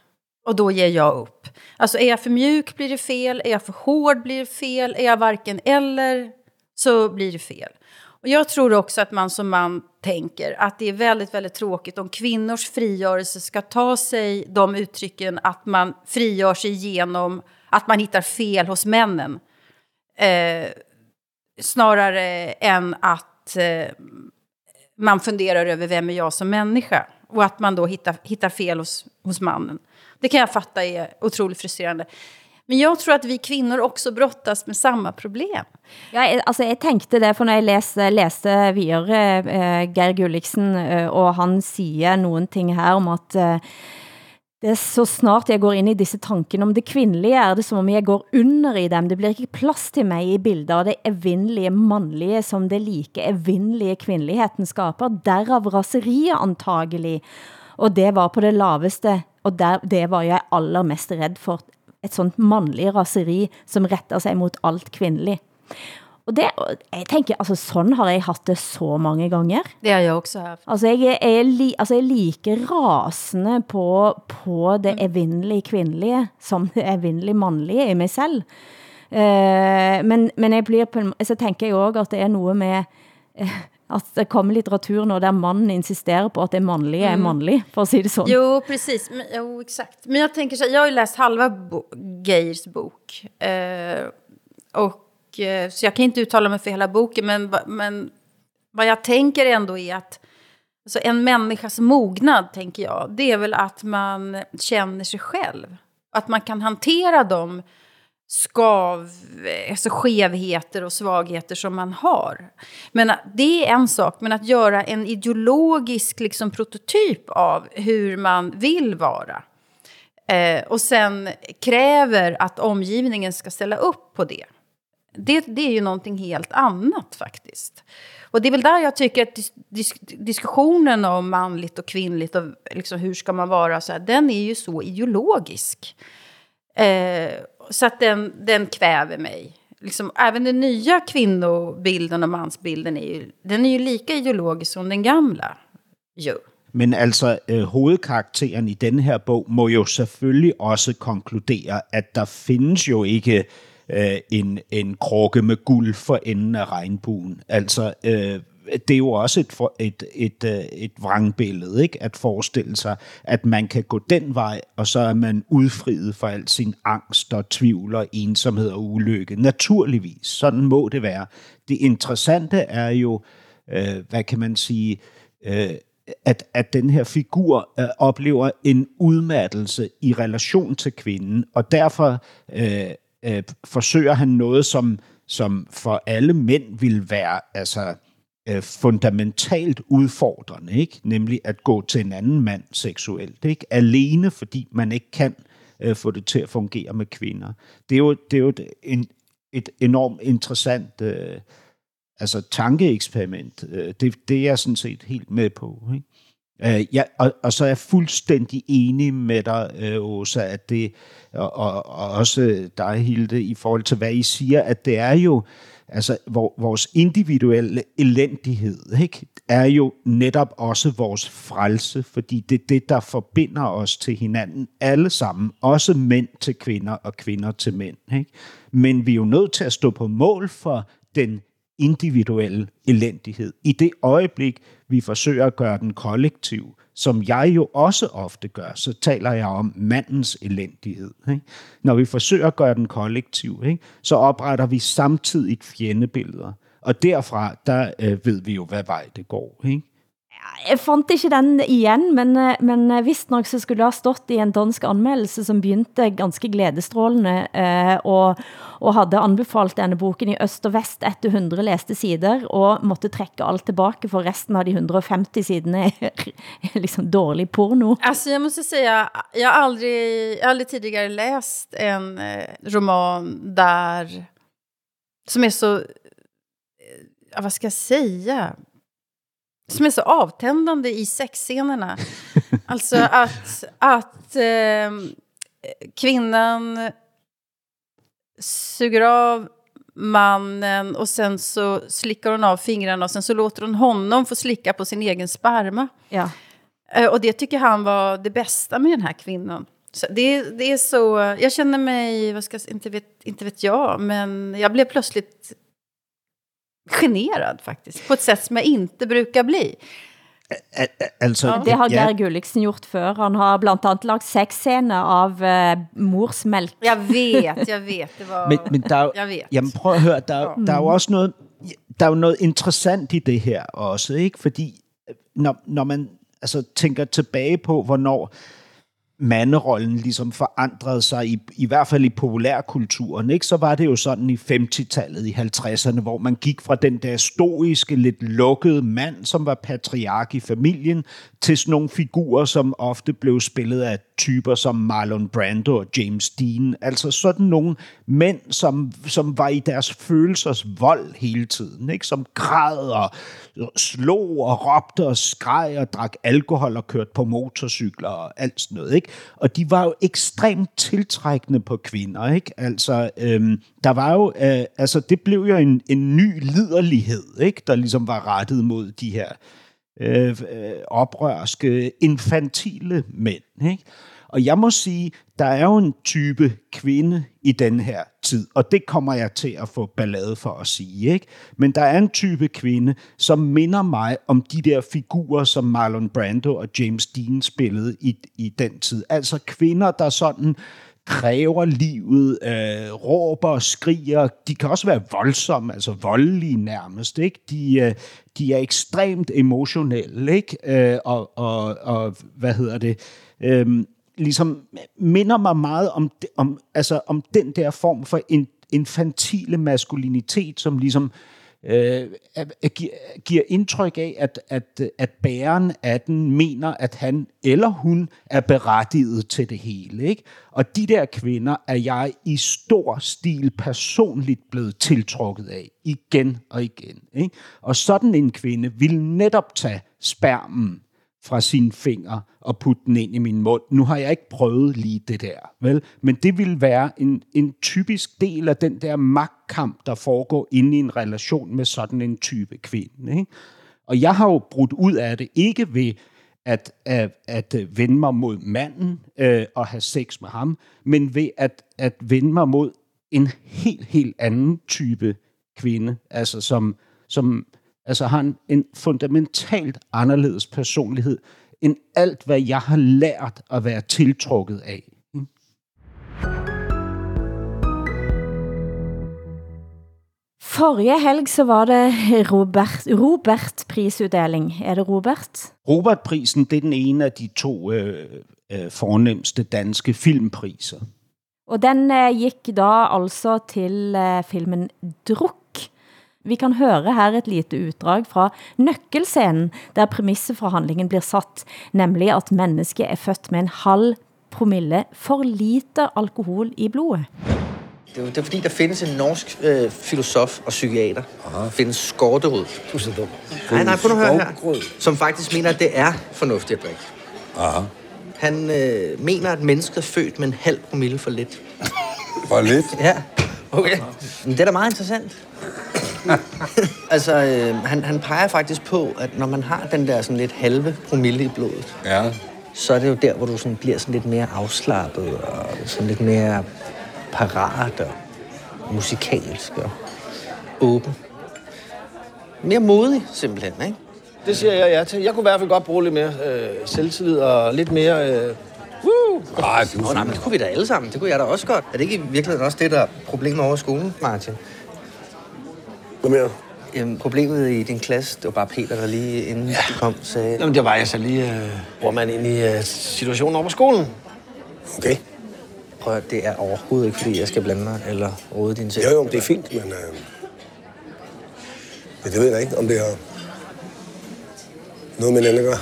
Och då ger jag upp. Alltså är jag för mjuk blir det fel, är jag för hård blir det fel, är jag varken eller så blir det fel. Och jag tror också att man som man tänker att det är väldigt, väldigt tråkigt om kvinnors frigörelse ska ta sig de uttrycken att man frigör sig genom att man hittar fel hos männen. Eh, snarare än att eh, man funderar över vem är jag som människa och att man då hittar, hittar fel hos, hos mannen. Det kan jag fatta är otroligt frustrerande. Men jag tror att vi kvinnor också brottas med samma problem. Ja, altså jeg tænkte det, for når jeg læste, læste videre uh, Geir Gulliksen, uh, og han siger någonting ting her om at uh, det er så snart jeg går ind i disse tanken om det kvindelige, er det som om jeg går under i dem. Det blir ikke plads til mig i bilder av det evindelige mandlige, som det like evindelige kvinneligheten skaber. Derav raseriet antagelig. Og det var på det laveste, og der, det var jeg allermest mest for. Et sånt mandlig raseri, som retter sig mot alt kvindeligt. Og det, jeg tænker, altså sådan har jeg haft det så mange gange. Det har jeg også haft. Altså jeg er, li, altså jeg er like rasende på, på det evindelige kvindelige, som det evindelige mandlige i mig selv. Uh, men, men jeg blir på, så tænker jeg også, at det er noget med, uh, at det kommer litteratur når der mannen insisterer på at det mandlige er mandlig, for at sige det sådan. Jo, precis. Men, jo, exakt. Men jag tänker så jag har ju läst halva bo Geirs bok. Uh, och Eh, så jag kan inte uttala mig för hela boken, men, men vad jag tänker ändå är att alltså en människas mognad, tänker jag, det är väl att man känner sig själv. Att man kan hantera de skav, alltså skevheter och svagheter som man har. Men det är en sak, men att göra en ideologisk liksom, prototyp av hur man vill vara eh, och sen kräver att omgivningen ska ställa upp på det det, det är ju någonting helt annat faktiskt. Och det är väl där jag tycker att dis, dis, diskussionen om manligt och kvinnligt och liksom hur ska man vara, så här, den är ju så ideologisk. Eh, så att den, den kväver mig. Liksom, även den nya kvinnobilden och mansbilden är ju, den är ju lika ideologisk som den gamla. Jo. Men altså, øh, hovedkarakteren i den her bog må jo selvfølgelig også konkludere, at der findes jo ikke øh, en, en krukke med guld for enden af regnbuen. Altså, øh, det er jo også et, et, et, øh, et vrangbillede, ikke? at forestille sig, at man kan gå den vej, og så er man udfriet for al sin angst og tvivl og ensomhed og ulykke. Naturligvis, sådan må det være. Det interessante er jo, øh, hvad kan man sige, øh, at, at den her figur øh, oplever en udmattelse i relation til kvinden, og derfor øh, øh, forsøger han noget, som, som for alle mænd vil være altså, øh, fundamentalt udfordrende, ikke? nemlig at gå til en anden mand seksuelt, ikke? alene fordi man ikke kan øh, få det til at fungere med kvinder. Det er jo, det er jo et, en, et enormt interessant øh, altså tankeeksperiment. Øh, det, det er jeg sådan set helt med på. Ikke? Øh, ja, og, og så er jeg fuldstændig enig med dig, øh, Åsa, at det, og, og, og også dig, Hilde, i forhold til, hvad I siger, at det er jo, altså vores individuelle elendighed, ikke, er jo netop også vores frelse, fordi det er det, der forbinder os til hinanden alle sammen, også mænd til kvinder og kvinder til mænd. Ikke? Men vi er jo nødt til at stå på mål for den individuelle elendighed. I det øjeblik, vi forsøger at gøre den kollektiv, som jeg jo også ofte gør, så taler jeg om mandens elendighed. Ikke? Når vi forsøger at gøre den kollektiv, ikke? så opretter vi samtidig fjendebilleder. Og derfra, der øh, ved vi jo, hvad vej det går. Ikke? Jeg fandt ikke den igen, men, eh, men eh, visst nok så skulle det ha stått i en dansk anmeldelse, som begyndte ganske glædestrålende, eh, og, og havde anbefalt denne boken i øst og vest etter 100 læste sider, og måtte trække alt tilbage, for resten av de 150 siderne er liksom dårlig porno. Alltså jag måste säga, jag har aldrig, har aldrig tidigare läst en eh, roman där, som är så, vad ska jag säga, som är så avtändande i sexscenerna. alltså att, att eh, kvinnan suger av mannen och sen så slickar hon av fingrarna och sen så låter hon honom få slicka på sin egen sperma. Ja. Eh, och det tycker han var det bästa med den här kvinnan. Så det, det är så, jag känner mig, vad ska, inte, vet, inte vet jag, men jag blev plötsligt generad faktiskt, på ett sätt som jag inte brukar bli. Altså, ja. Det har Gary Gulliksen gjort før. Han har blandt andet lagt sexscener av uh, mors mælk. Jeg vet, jeg vet. Det var... Men, men der, jeg vet. Jamen prøv at høre, der, der er jo også noget, der er jo noget interessant i det her også, ikke? Fordi når, når man altså, tænker tilbage på, hvornår manderollen ligesom forandrede sig, i, i hvert fald i populærkulturen, ikke? så var det jo sådan i 50-tallet, i 50'erne, hvor man gik fra den der stoiske, lidt lukkede mand, som var patriark i familien, til sådan nogle figurer, som ofte blev spillet af typer som Marlon Brando og James Dean. Altså sådan nogle mænd, som, som var i deres følelsers vold hele tiden, ikke? som græd og slog og råbte og skreg og drak alkohol og kørte på motorcykler og alt sådan noget. Ikke? Og de var jo ekstremt tiltrækkende på kvinder. Ikke? Altså, øhm, der var jo, øh, altså, det blev jo en, en ny liderlighed, ikke? der ligesom var rettet mod de her øh, øh, oprørske, infantile mænd. Ikke? Og jeg må sige, der er jo en type kvinde i den her tid, og det kommer jeg til at få ballade for at sige. Ikke? Men der er en type kvinde, som minder mig om de der figurer, som Marlon Brando og James Dean spillede i, i den tid. Altså kvinder, der sådan kræver livet, øh, råber, skriger. De kan også være voldsomme, altså voldelige nærmest. Ikke? De, øh, de er ekstremt emotionelle, ikke? Øh, og, og, og hvad hedder det? Øh, ligesom minder mig meget om, om, altså om den der form for in, infantile maskulinitet, som ligesom øh, giver indtryk af, at, at, at bæren af den mener, at han eller hun er berettiget til det hele. Ikke? Og de der kvinder er jeg i stor stil personligt blevet tiltrukket af, igen og igen. Ikke? Og sådan en kvinde vil netop tage spermen fra sine fingre og putte den ind i min mund. Nu har jeg ikke prøvet lige det der, vel? Men det vil være en, en typisk del af den der magtkamp, der foregår inde i en relation med sådan en type kvinde. Ikke? Og jeg har jo brudt ud af det, ikke ved at, at, at øh, vende mig mod manden øh, og have sex med ham, men ved at, at vende mig mod en helt, helt anden type kvinde, altså som, som altså har en, en fundamentalt anderledes personlighed, end alt, hvad jeg har lært at være tiltrukket af. Forrige helg så var det Robert, Robert prisuddeling. Er det Robert? Robert-prisen, det er den ene af de to øh, øh, fornemmeste danske filmpriser. Og den øh, gik da altså til øh, filmen Druk vi kan høre her et lite utdrag fra nøkkelscenen, der præmisset for handlingen blir satt, nemlig at mennesket er født med en halv promille for lite alkohol i blodet. Det er, det er fordi, der findes en norsk øh, filosof og psykiater. Aha. findes Skårderud. Du er så dum. Nej, nej, prøv at høre her. Som faktisk mener, at det er fornuftigt at drikke. Aha. Han øh, mener, at mennesket er født med en halv promille for lidt. For lidt? Ja, okay. Men det er da meget interessant. altså, øh, han, han peger faktisk på, at når man har den der sådan lidt halve promille i blodet, Ja. så er det jo der, hvor du sådan bliver sådan lidt mere afslappet og sådan lidt mere parat og musikalsk og åben. Mere modig, simpelthen, ikke? Det siger jeg ja til. Jeg kunne i hvert fald godt bruge lidt mere øh, selvtillid og lidt mere... Øh, woo! Ej, du Nå, nej, men det kunne vi da alle sammen. Det kunne jeg da også godt. Er det ikke i virkeligheden også det, der er problemet over skolen, Martin? Hvad mere? Jamen, problemet i din klasse, det var bare Peter, der lige inden ja. du kom, sagde... Jamen, det var jeg så lige... Øh, man ind i øh, situationen over på skolen. Okay. Prøv at, det er overhovedet ikke, fordi jeg skal blande mig eller råde din ting. Jo, jo, det er fint, men... Øh, men det ved jeg ikke, om det har noget med den at gøre.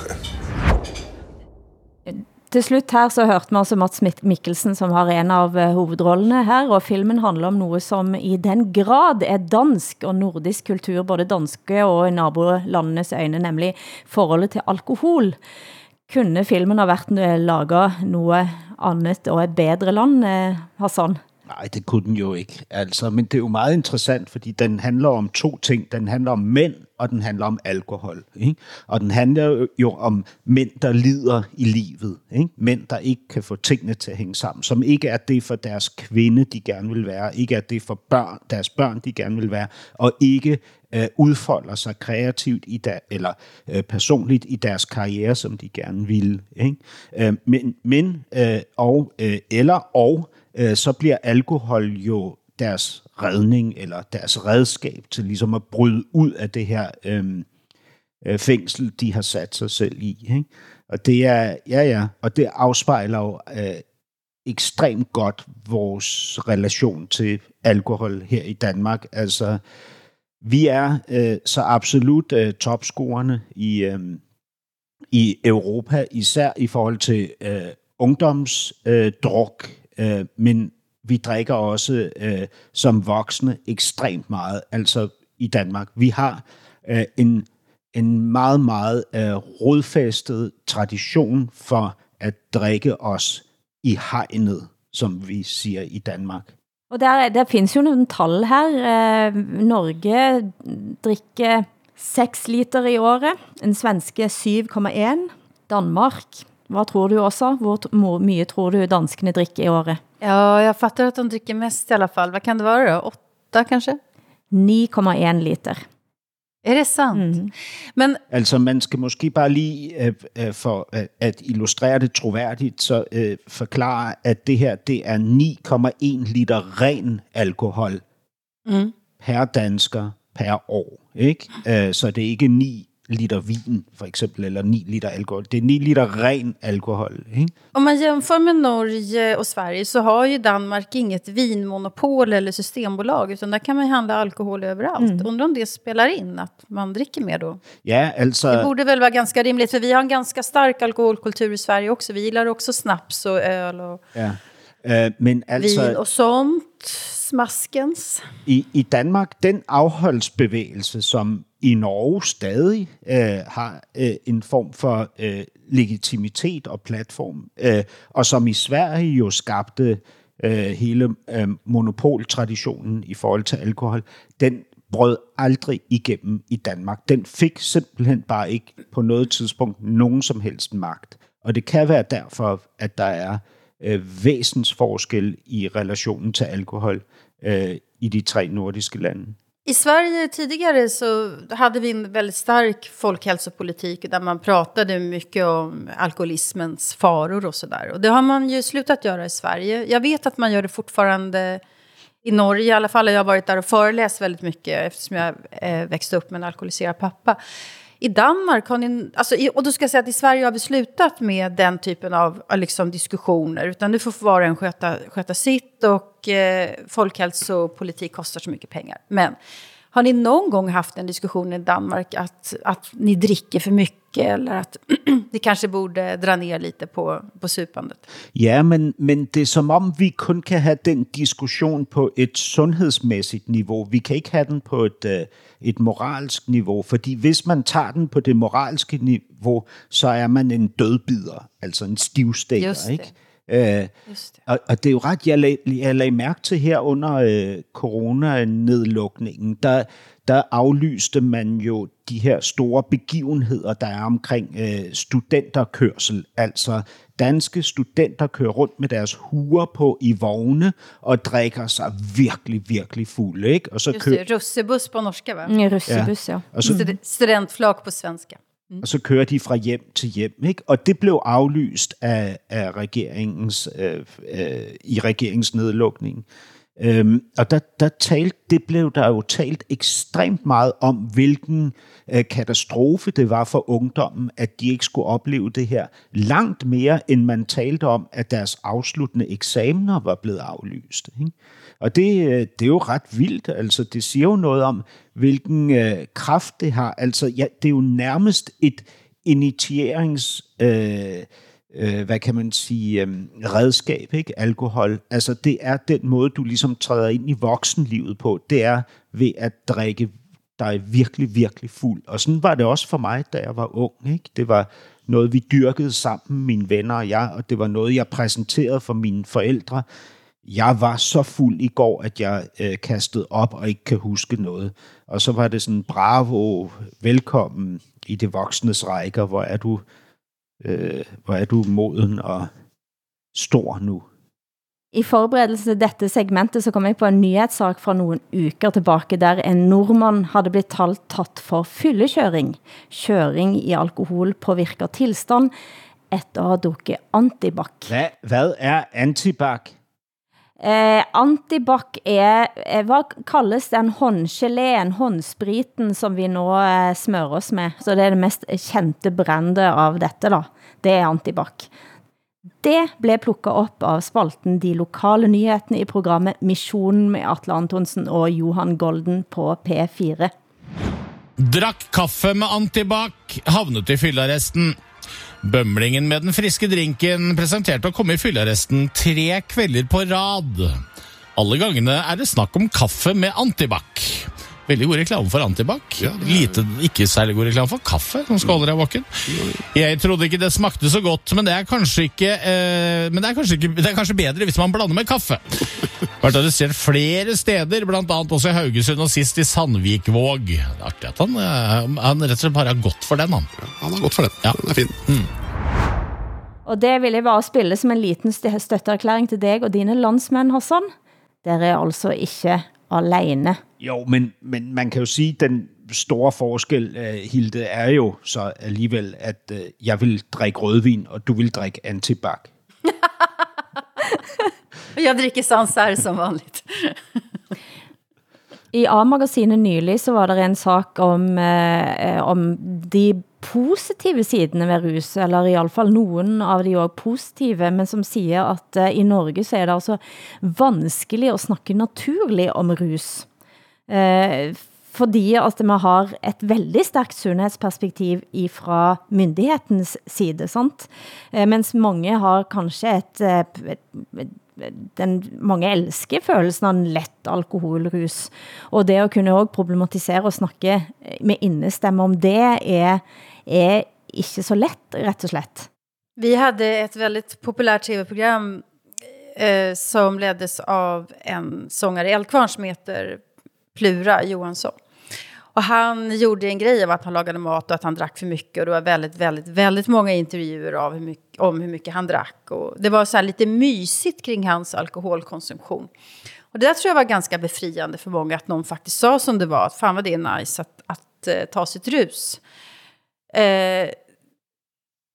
Til slut her så hørte man altså Mats Mikkelsen, som har en av eh, hovedrollene her, og filmen handler om noget, som i den grad er dansk og nordisk kultur, både danske og i nabolandenes øjne, nemlig forholdet til alkohol. Kunne filmen ha været eh, laget noget andet og et bedre land, eh, Hassan? Nej, det kunne den jo ikke. Altså, men det er jo meget interessant, fordi den handler om to ting. Den handler om mænd, og den handler om alkohol. Ikke? Og den handler jo- om mænd, der lider i livet. Ikke? Mænd, der ikke kan få tingene til at hænge sammen. Som ikke er det for deres kvinde, de gerne vil være. Ikke er det for børn, deres børn, de gerne vil være. Og ikke øh, udfolder sig kreativt i der, eller øh, personligt i deres karriere, som de gerne ville. Ikke? Øh, men men øh, og, øh, eller og, øh, så bliver alkohol jo deres redning, eller deres redskab til ligesom at bryde ud af det her øhm, øh, fængsel, de har sat sig selv i. Ikke? Og det er, ja ja, og det afspejler jo øh, ekstremt godt vores relation til alkohol her i Danmark. Altså, vi er øh, så absolut øh, topscorerne i, øh, i Europa, især i forhold til øh, ungdomsdruk, øh, druk, øh, men vi drikker også øh, som voksne ekstremt meget, altså i Danmark. Vi har øh, en, en meget, meget øh, rodfæstet tradition for at drikke os i hegnet, som vi siger i Danmark. Og der, der findes jo nogle tal her. Eh, Norge drikker 6 liter i året, en svenske 7,1, Danmark, hvad tror du også? Hvor mye tror du danskene drikker i året? Ja, jag fattar att de dricker mest i alla fall. Vad kan det vara då? Åtta kanske? 9,1 liter. Är det sant? Mm. Men Altså, man skal måske bare lige, øh, øh, for øh, at illustrere det troværdigt, så øh, forklare, at det her, det er 9,1 liter ren alkohol Mm. per dansker per år. Ikke? Øh, så det er ikke 9 liter vin, for eksempel, eller 9 liter alkohol. Det er 9 liter ren alkohol. Ikke? Om man jämför med Norge och Sverige så har ju Danmark inget vinmonopol eller systembolag utan där kan man handla alkohol överallt. Mm. Undrar om det spelar in att man dricker mer då? Ja, altså... Det borde väl vara ganska rimligt för vi har en ganska stark alkoholkultur i Sverige också. Vi gillar också snaps och öl och Ja. Øh, men altså... vin och sånt. Smaskens. I, I Danmark, den afholdsbevægelse, som i Norge stadig øh, har øh, en form for øh, legitimitet og platform, øh, og som i Sverige jo skabte øh, hele øh, monopoltraditionen i forhold til alkohol, den brød aldrig igennem i Danmark. Den fik simpelthen bare ikke på noget tidspunkt nogen som helst magt. Og det kan være derfor, at der er øh, væsensforskel i relationen til alkohol øh, i de tre nordiske lande. I Sverige tidigare så hade vi en väldigt stark folkhälsopolitik där man pratade mycket om alkoholismens faror och sådär. Och det har man ju slutat göra i Sverige. Jag vet att man gör det fortfarande i Norge. I alla fall har jag varit där och föreläst väldigt mycket eftersom jag eh, växte upp med en alkoholiserad pappa. I Danmark har ni, alltså, och då ska jag säga att i Sverige har vi slutat med den typen av av liksom, diskussioner. Utan nu får var och en sköta, sköta sitt och eh, folkhälsopolitik kostar så mycket pengar. Men har ni någon gång haft en diskussion i Danmark att, att ni dricker för mycket eller att ni kanske borde dra ner lite på, på supandet? Ja, men, men det er som om, vi kun kan have den diskussion på et sundhedsmæssigt niveau. Vi kan ikke have den på et, øh, et moralsk niveau, fordi hvis man tager den på det moralske niveau, så er man en dødbider, altså en stivstækker, Just det. ikke? Øh, og, og det er jo ret, jeg lag, jeg lagde mærke til her under øh, coronanedlukningen, der, der aflyste man jo de her store begivenheder, der er omkring øh, studenterkørsel. Altså danske studenter kører rundt med deres huer på i vogne og drikker sig virkelig, virkelig fulde. Ikke? Og så Just det, russebuss på norska va? Mm, russebuss, ja. Og så, Stud- Studentflak på svenska. Mm. og så kører de fra hjem til hjem. Ikke? Og det blev aflyst af, af regeringens, øh, øh, i regeringens nedlukning. Øhm, og der, der talt, det blev der jo talt ekstremt meget om, hvilken øh, katastrofe det var for ungdommen, at de ikke skulle opleve det her. Langt mere, end man talte om, at deres afsluttende eksamener var blevet aflyst. Ikke? Og det, øh, det er jo ret vildt. Altså, det siger jo noget om, hvilken øh, kraft det har. Altså, ja, det er jo nærmest et initierings... Øh, øh, hvad kan man sige, øh, redskab, ikke? Alkohol. Altså, det er den måde, du ligesom træder ind i voksenlivet på. Det er ved at drikke dig virkelig, virkelig fuld. Og sådan var det også for mig, da jeg var ung, ikke? Det var noget, vi dyrkede sammen, mine venner og jeg, og det var noget, jeg præsenterede for mine forældre. Jeg var så fuld i går, at jeg øh, kastede op og ikke kan huske noget. Og så var det sådan, bravo, velkommen i det voksnes rækker, hvor er du øh, hvor er du moden og stor nu. I forberedelse til dette segmentet så kom jeg på en nyhetssak fra nogle uker tilbage, der en nordmand havde blitt talt tatt for fyllekøring. Køring i alkoholpåvirket tilstand efter at have drukket antibac. Hvad, hvad er antibac? Eh, antibac er, eh, hvad kaldes den håndgeléen, håndspriten, som vi nå eh, smører oss med? Så det er det mest kendte brænde av dette da. Det er antibac. Det blev plukket op av spalten De lokale nyhetene i programmet Missionen med Atle Antonsen og Johan Golden på P4. Drakk kaffe med antibac, havnet i fyllearresten. Bømlingen med den friske drinken presenterte å komme i fyllearresten tre kvelder på rad. Alle gangene er det snakk om kaffe med antibac. Veldig god reklame for antibac. Lite, ikke særlig god reklame for kaffe, som skal holde deg våken. Jeg trodde ikke det smakte så godt, men det er kanskje ikke, eh, men det er kanskje, ikke, det er kanskje bedre hvis man blander med kaffe. Vært arrestert flere steder, annet også i Haugesund og sist i Sandvikvåg. Det er artig at han, eh, han rett og slett bare har gått for den, han. Han har gått for den. Ja. Den er fin. Og det vil jeg bare spille som en liten stø- støtteerklæring til deg og dine landsmænd, Hassan. Dere er altså ikke alene. Jo, men, men man kan jo sige, at den store forskel, uh, Hilde, er jo så alligevel, at uh, jeg vil drikke rødvin, og du vil drikke antibac. Jag dricker Sancerre som vanligt. I A-magasinet nylig så var det en sak om, eh, om de positive sidene ved rus, eller i alle fall nogen av de også positive, men som siger at eh, i Norge så er det altså vanskelig at snakke naturlig om rus. Eh, fordi at man har et veldig stærkt sundhedsperspektiv fra myndighetens side, sant? Eh, mens mange har kanskje et, et, den mange elsker følelsen av en lett alkoholrus. Og det at kunne også problematisere og snakke eh, med innestemme om det er, er ikke så lett, rett og slett. Vi hade ett väldigt populärt tv-program eh, som leddes av en sångare i Eldkvarn som heter Plura Johansson. Och han gjorde en grej av att han lagade mat och att han drack för mycket. Och det var väldigt, väldigt, väldigt många intervjuer av hur mycket, om hur mycket han drack. Och det var så här lite mysigt kring hans alkoholkonsumtion. Och det där tror jag var ganska befriande för många, att någon faktiskt sa som det var. Att fan vad det är nice att, att att ta sitt rus. Eh,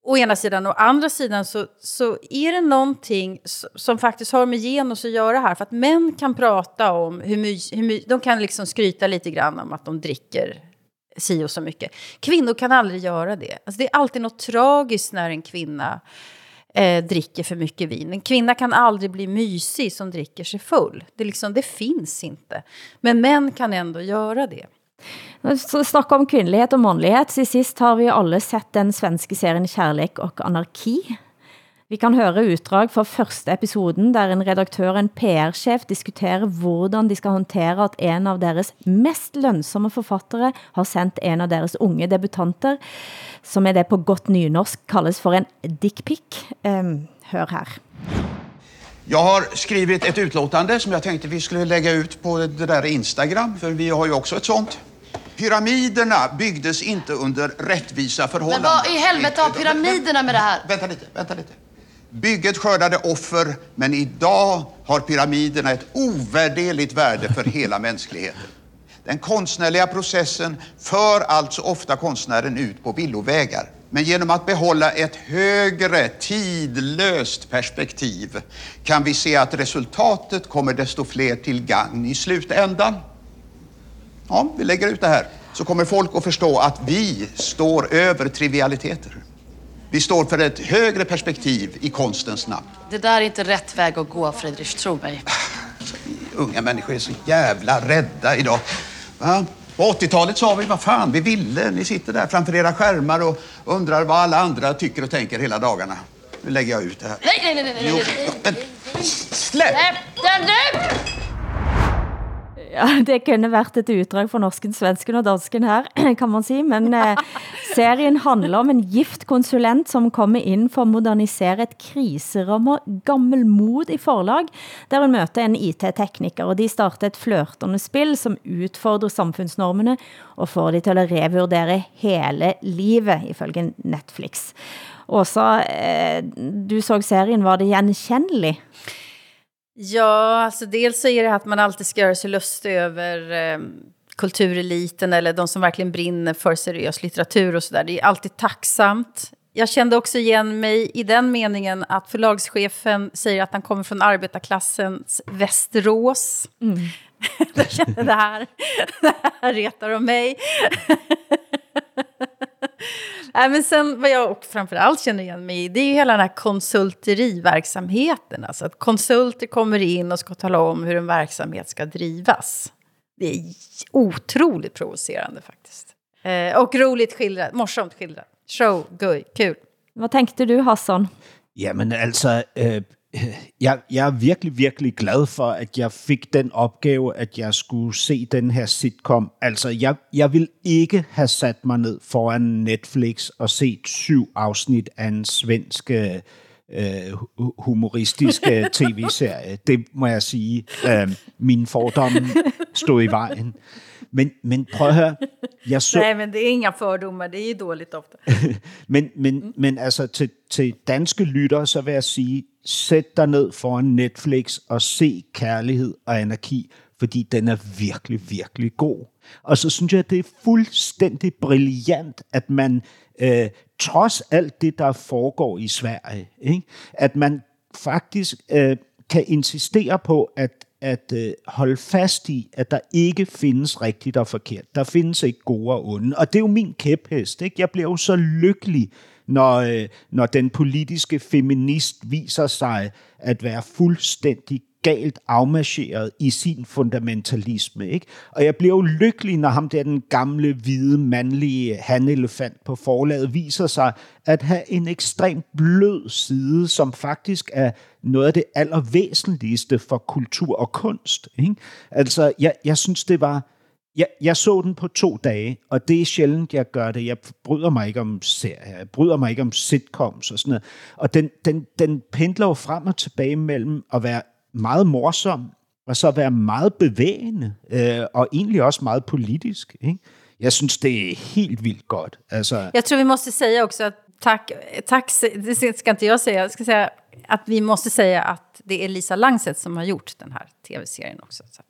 å ena sidan. Å andra sidan så, så är det någonting som faktiskt har med genus att göra här. För att män kan prata om hur mycket, hur my, de kan liksom skryta lite grann om att de dricker si och så mycket. Kvinnor kan aldrig göra det. Alltså det är alltid något tragiskt när en kvinna eh, dricker för mycket vin. En kvinna kan aldrig bli mysig som dricker sig full. Det, liksom, det finns inte. Men män kan ändå göra det. Så om kvindelighed og mandlighed. Til sidst har vi alle sett den svenske serien Kærlek og Anarki. Vi kan høre utdrag fra første episoden, der en redaktør og en PR-chef diskuterer, hvordan de skal håndtere, at en av deres mest lønsomme forfattere har sendt en av deres unge debutanter, som er det på godt nynorsk kaldes for en dickpic. Um, hør her. Jag har skrivit ett utlåtande som jag tänkte vi skulle lägga ut på det där Instagram, för vi har ju också ett sånt. Pyramiderna byggdes inte under rättvisa Men förhållanden. vad i helvete har pyramiderna med det här? Vänta lite, vänta lite. Bygget skördade offer, men idag har pyramiderna ett ovärderligt värde för hela mänskligheten. Den konstnärliga processen för alltså ofta konstnären ut på villovägar. Men genom att behålla ett högre, tidlöst perspektiv kan vi se att resultatet kommer desto fler till gagn i slutändan. Ja, vi lägger ut det här. Så kommer folk att förstå att vi står över trivialiteter. Vi står för ett högre perspektiv i konstens namn. Det där är inte rätt väg att gå, Friedrich, tro mig. Unga människor är så jävla rädda idag. Va? På 80-talet sa vi, vad fan, vi ville. Ni sitter där framför era skärmar och undrar vad alla andra tycker och tänker hela dagarna. Nu lägger jag ut det här. Nej, nej, nej, nej, nej, Jo, men släpp! Släpp den nu! Ja, det kunne været et uddrag for norsken, svensken og dansken her, kan man sige. Men eh, serien handler om en gift konsulent, som kommer ind for at modernisere et kriserammer gammelmod i forlag, der hun møter en IT-tekniker, og de starter et flørtende spil, som udfordrer samfundsnormene, og får de til at revurdere hele livet, ifølge Netflix. Åsa, eh, du så serien, var det genkendelig? Ja, alltså dels så är det att man alltid ska göra sig lustig över eh, kultureliten eller de som verkligen brinner för seriös litteratur och sådär. Det är alltid tacksamt. Jag kände också igen mig i den meningen att förlagschefen säger att han kommer från arbetarklassens Västerås. Mm. Jag kände det här, det här retar de mig. Nej, men sen vad jag och framförallt känner igen mig i, det är ju hela den här konsulteriverksamheten. Alltså att konsulter kommer in och ska tala om hur en verksamhet ska drivas. Det är otroligt provocerande faktiskt. Eh, och roligt skildrat, morsomt skildrat. Show, gøy, kul. Hvad tænkte du, Hassan? Jamen altså, øh, Øh, jeg, jeg er virkelig, virkelig glad for, at jeg fik den opgave, at jeg skulle se den her sitcom. Altså, jeg, jeg vil ikke have sat mig ned foran Netflix og set syv afsnit af en svensk øh, hu- humoristisk øh, tv-serie. Det må jeg sige. Øh, mine fordomme stod i vejen. Men, men prøv at høre. Jeg så, Nej, men det är inga fördomar, det är ju dåligt ofta. men, men, men altså til, til danske lyttere, så vil jeg sige, sæt dig ned foran Netflix og se Kærlighed og Anarki, fordi den er virkelig, virkelig god. Og så synes jeg, det er fuldstændig brilliant, at man øh, trods alt det, der foregår i Sverige, ikke? at man faktisk øh, kan insistere på, at at øh, holde fast i, at der ikke findes rigtigt og forkert. Der findes ikke gode og onde. Og det er jo min kæphest. Ikke? Jeg bliver jo så lykkelig, når, øh, når den politiske feminist viser sig at være fuldstændig galt afmarcheret i sin fundamentalisme. Ikke? Og jeg bliver jo lykkelig, når ham der, den gamle, hvide, mandlige hanelefant på forlaget, viser sig at have en ekstremt blød side, som faktisk er noget af det allervæsentligste for kultur og kunst. Ikke? Altså, jeg, jeg synes, det var... Jeg, jeg så den på to dage, og det er sjældent, jeg gør det. Jeg bryder mig ikke om serier, jeg bryder mig ikke om sitcoms og sådan noget. Og den, den, den pendler jo frem og tilbage mellem at være meget morsom, og så være meget bevægende, øh, og egentlig også meget politisk. Ikke? Jeg synes, det er helt vildt godt. Altså, jeg tror vi måste sige også, at tack, tack, det ska inte jag säga, jag ska säga att vi måste säga att det är Lisa Langset som har gjort den här tv-serien också. Så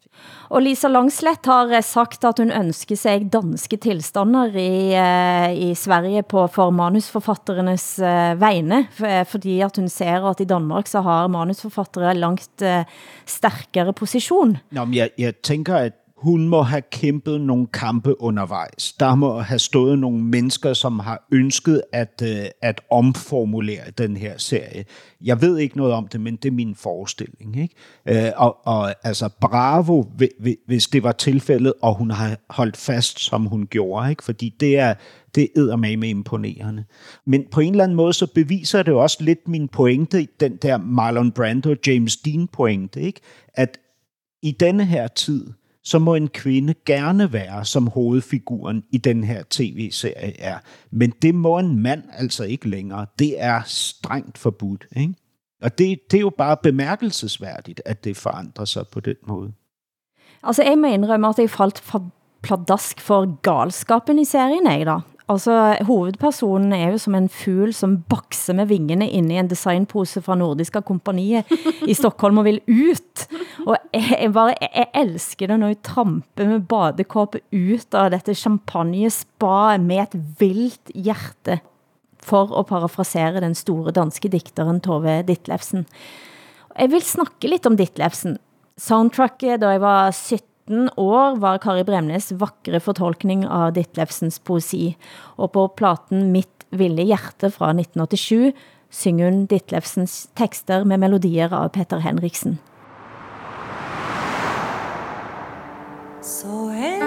og Lisa Langslett har eh, sagt, at hun ønsker sig danske tilstander i, eh, i Sverige på for manusforfatternes eh, vegne, fordi at hun ser, at i Danmark så har manusforfattere langt stærkere position. Nå, men jeg, jeg tænker, at hun må have kæmpet nogle kampe undervejs. Der må have stået nogle mennesker, som har ønsket at, øh, at omformulere den her serie. Jeg ved ikke noget om det, men det er min forestilling. Ikke? Øh, og, og altså bravo, hvis det var tilfældet, og hun har holdt fast, som hun gjorde. Ikke? Fordi det er, det er med imponerende. Men på en eller anden måde, så beviser det også lidt min pointe, den der Marlon Brando, James Dean pointe, ikke? at i denne her tid, så må en kvinde gerne være som hovedfiguren i den her tv-serie er. Men det må en mand altså ikke længere. Det er strengt forbudt. Ikke? Og det, det er jo bare bemærkelsesværdigt, at det forandrer sig på den måde. Altså, jeg må indrømme, at jeg faldt for pladask for galskapen i serien, jeg da. Altså, hovedpersonen er jo som en fugl som bakser med vingene inde i en designpose fra Nordiska kompaniet i Stockholm og vil ut. Og jeg, bare, jeg elsker det når jeg tramper med badekåpe ut av dette champagne-spa med et vildt hjerte for at parafrasere den store danske dikteren Tove Ditlevsen. Jeg vil snakke lidt om Ditlevsen. Soundtracket, da jeg var 17 19 år var Kari Bremnes vakre fortolkning av Ditlevsens poesi, og på platen Mitt ville hjerte fra 1987 synger hun Ditlevsens tekster med melodier av Peter Henriksen. Så er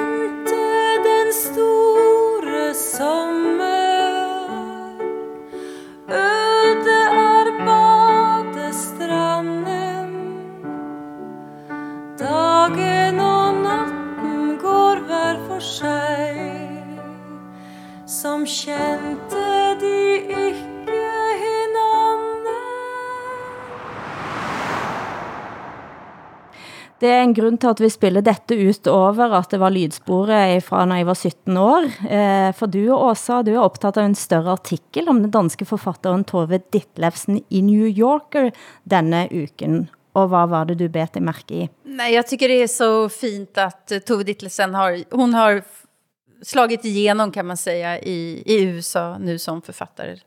Det er en grund til at vi spiller dette ut over at det var lydsporet fra når jeg var 17 år. Eh, for du, Åsa, du er optaget av en større artikel om den danske forfatteren Tove Ditlevsen i New Yorker denne uken. Och vad var det du bet dig märke i? Nej, jag tycker det är så fint att eh, Tove Ditlevsen har, hon har slagit igenom kan man säga i, i USA nu som författare.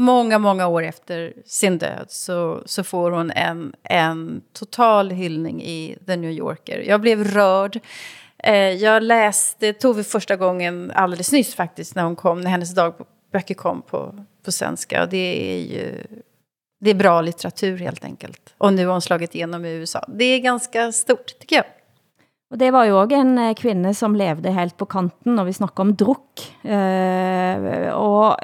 Många, många år efter sin död så, så får hon en, en total hyllning i The New Yorker. Jag blev rörd. Eh, jag läste Tove första gången alldeles nyss faktiskt när hon kom, när hennes dagböcker kom på, på svenska. Och det är ju det är bra litteratur helt enkelt. Och nu har hon slagit igenom i USA. Det är ganska stort, tycker jag. Og det var jo også en eh, kvinde, som levde helt på kanten, når vi snakker om druk. Eh, uh, og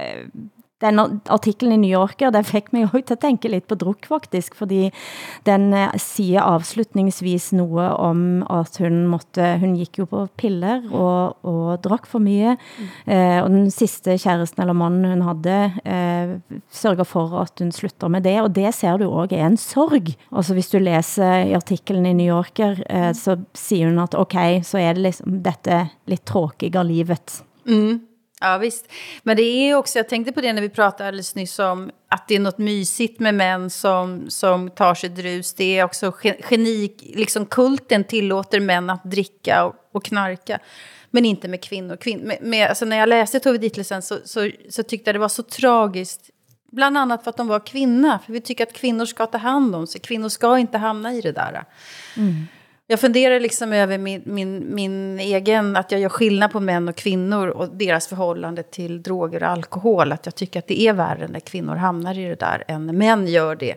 den artiklen i New Yorker, den fik mig jo til at tænke lidt på druk faktisk, fordi den uh, siger afslutningsvis noget om, at hun måtte, hun gik jo på piller og, og drak for mye, mm. uh, og den sidste kæresten eller manden hun havde, uh, sørger for at hun slutter med det, og det ser du også er en sorg. Altså hvis du læser i artiklen i New Yorker, uh, så siger hun at okay, så er det liksom dette lidt tråkige livet. Mm. Ja visst. Men det är också, jag tänkte på det när vi pratade alldeles nyss om att det är något mysigt med män som, som tar sig drus. Det är också geni, liksom kulten tillåter män att dricka och, och knarka. Men inte med kvinnor. Kvin, med, med, alltså när jag läste Tove Ditlevsen så, så, så tyckte jag det var så tragiskt. Bland annat för att de var kvinna. För vi tycker att kvinnor ska ta hand om sig. Kvinnor ska inte hamna i det där. Mm. Jag funderar liksom över min, min, min egen, att jag gör skillnad på män och kvinnor och deras förhållande till droger och alkohol. Att jag tycker att det är värre när kvinnor hamnar i det där än när män gör det.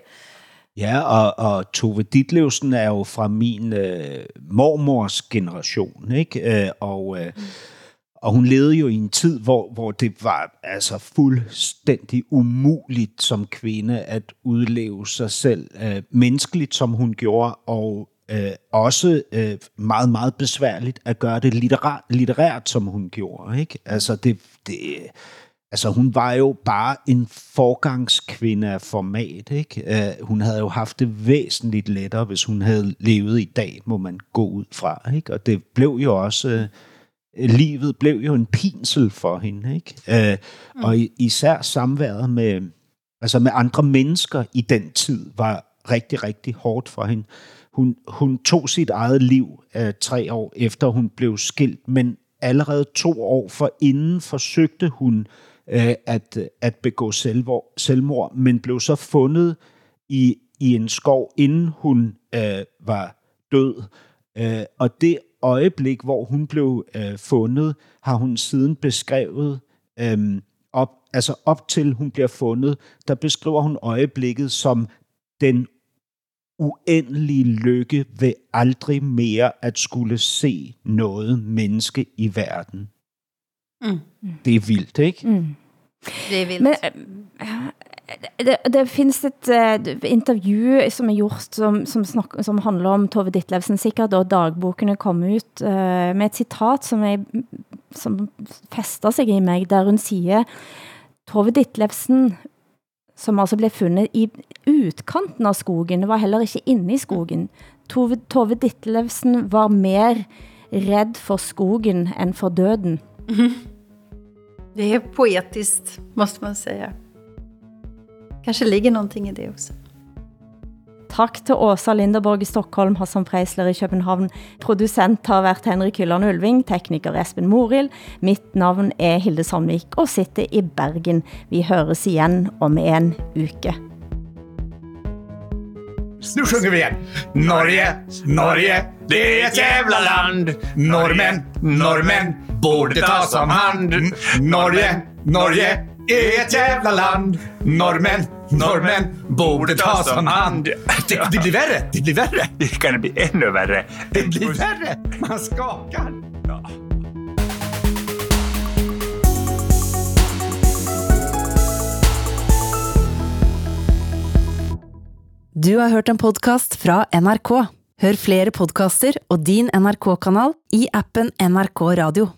Ja, og, og Tove Ditlevsen er jo fra min øh, mormors generation, ikke? Øh, og, øh, og hun levede jo i en tid, hvor, hvor det var altså fuldstændig umuligt som kvinde at udleve sig selv øh, menneskeligt, som hun gjorde, og øh, også øh, meget, meget besværligt at gøre det litterært, litterært som hun gjorde. Ikke? Altså, det, det, altså, hun var jo bare en forgangskvinde af format. Ikke? Øh, hun havde jo haft det væsentligt lettere, hvis hun havde levet i dag, må man gå ud fra. Ikke? Og det blev jo også... Øh, livet blev jo en pinsel for hende. Ikke? Øh, mm. Og især samværet med, altså med andre mennesker i den tid var rigtig, rigtig hårdt for hende. Hun, hun tog sit eget liv øh, tre år efter hun blev skilt, men allerede to år for inden forsøgte hun øh, at, at begå selvmord, selvmord, men blev så fundet i, i en skov, inden hun øh, var død. Øh, og det øjeblik, hvor hun blev øh, fundet, har hun siden beskrevet øh, op, altså op til hun bliver fundet, der beskriver hun øjeblikket som den uendelige lykke ved aldrig mere at skulle se noget menneske i verden. Mm. Det er vildt, ikke? Mm. Det er vildt. Men eh, det, det findes et uh, intervju som er gjort som, som, snak, som handler om Tove Ditlevsen sikkert, og dagbokene kom ut uh, med et citat som, er, som fester sig i mig, der hun siger, Tove Ditlevsen, som altså blev fundet i utkanten av skogen, var heller ikke inde i skogen. Tove, Tove Ditlevsen var mer redd for skogen end for døden. Det är poetiskt, måste man säga. Kanske ligger någonting i det också. Tak til Åsa Linderborg i Stockholm, Hassan Freisler i København. Producent har været Henrik Hylland Ulving, tekniker Esben Moril. Mitt navn er Hilde Sandvik og sitter i Bergen. Vi høres igen om en uke. Nu sjunger vi igen. Norge, Norge, det är ett jävla land. Normen, normen, borde tas om hand. Norge, Norge, är ett jävla land. Norrmän, norrmän, borde ta som hand. Det, det blir värre, det blir värre. Det kan bli ännu värre. Det blir värre. Man skakar. Du har hørt en podcast fra NRK. Hør flere podcaster og din NRK-kanal i appen NRK Radio.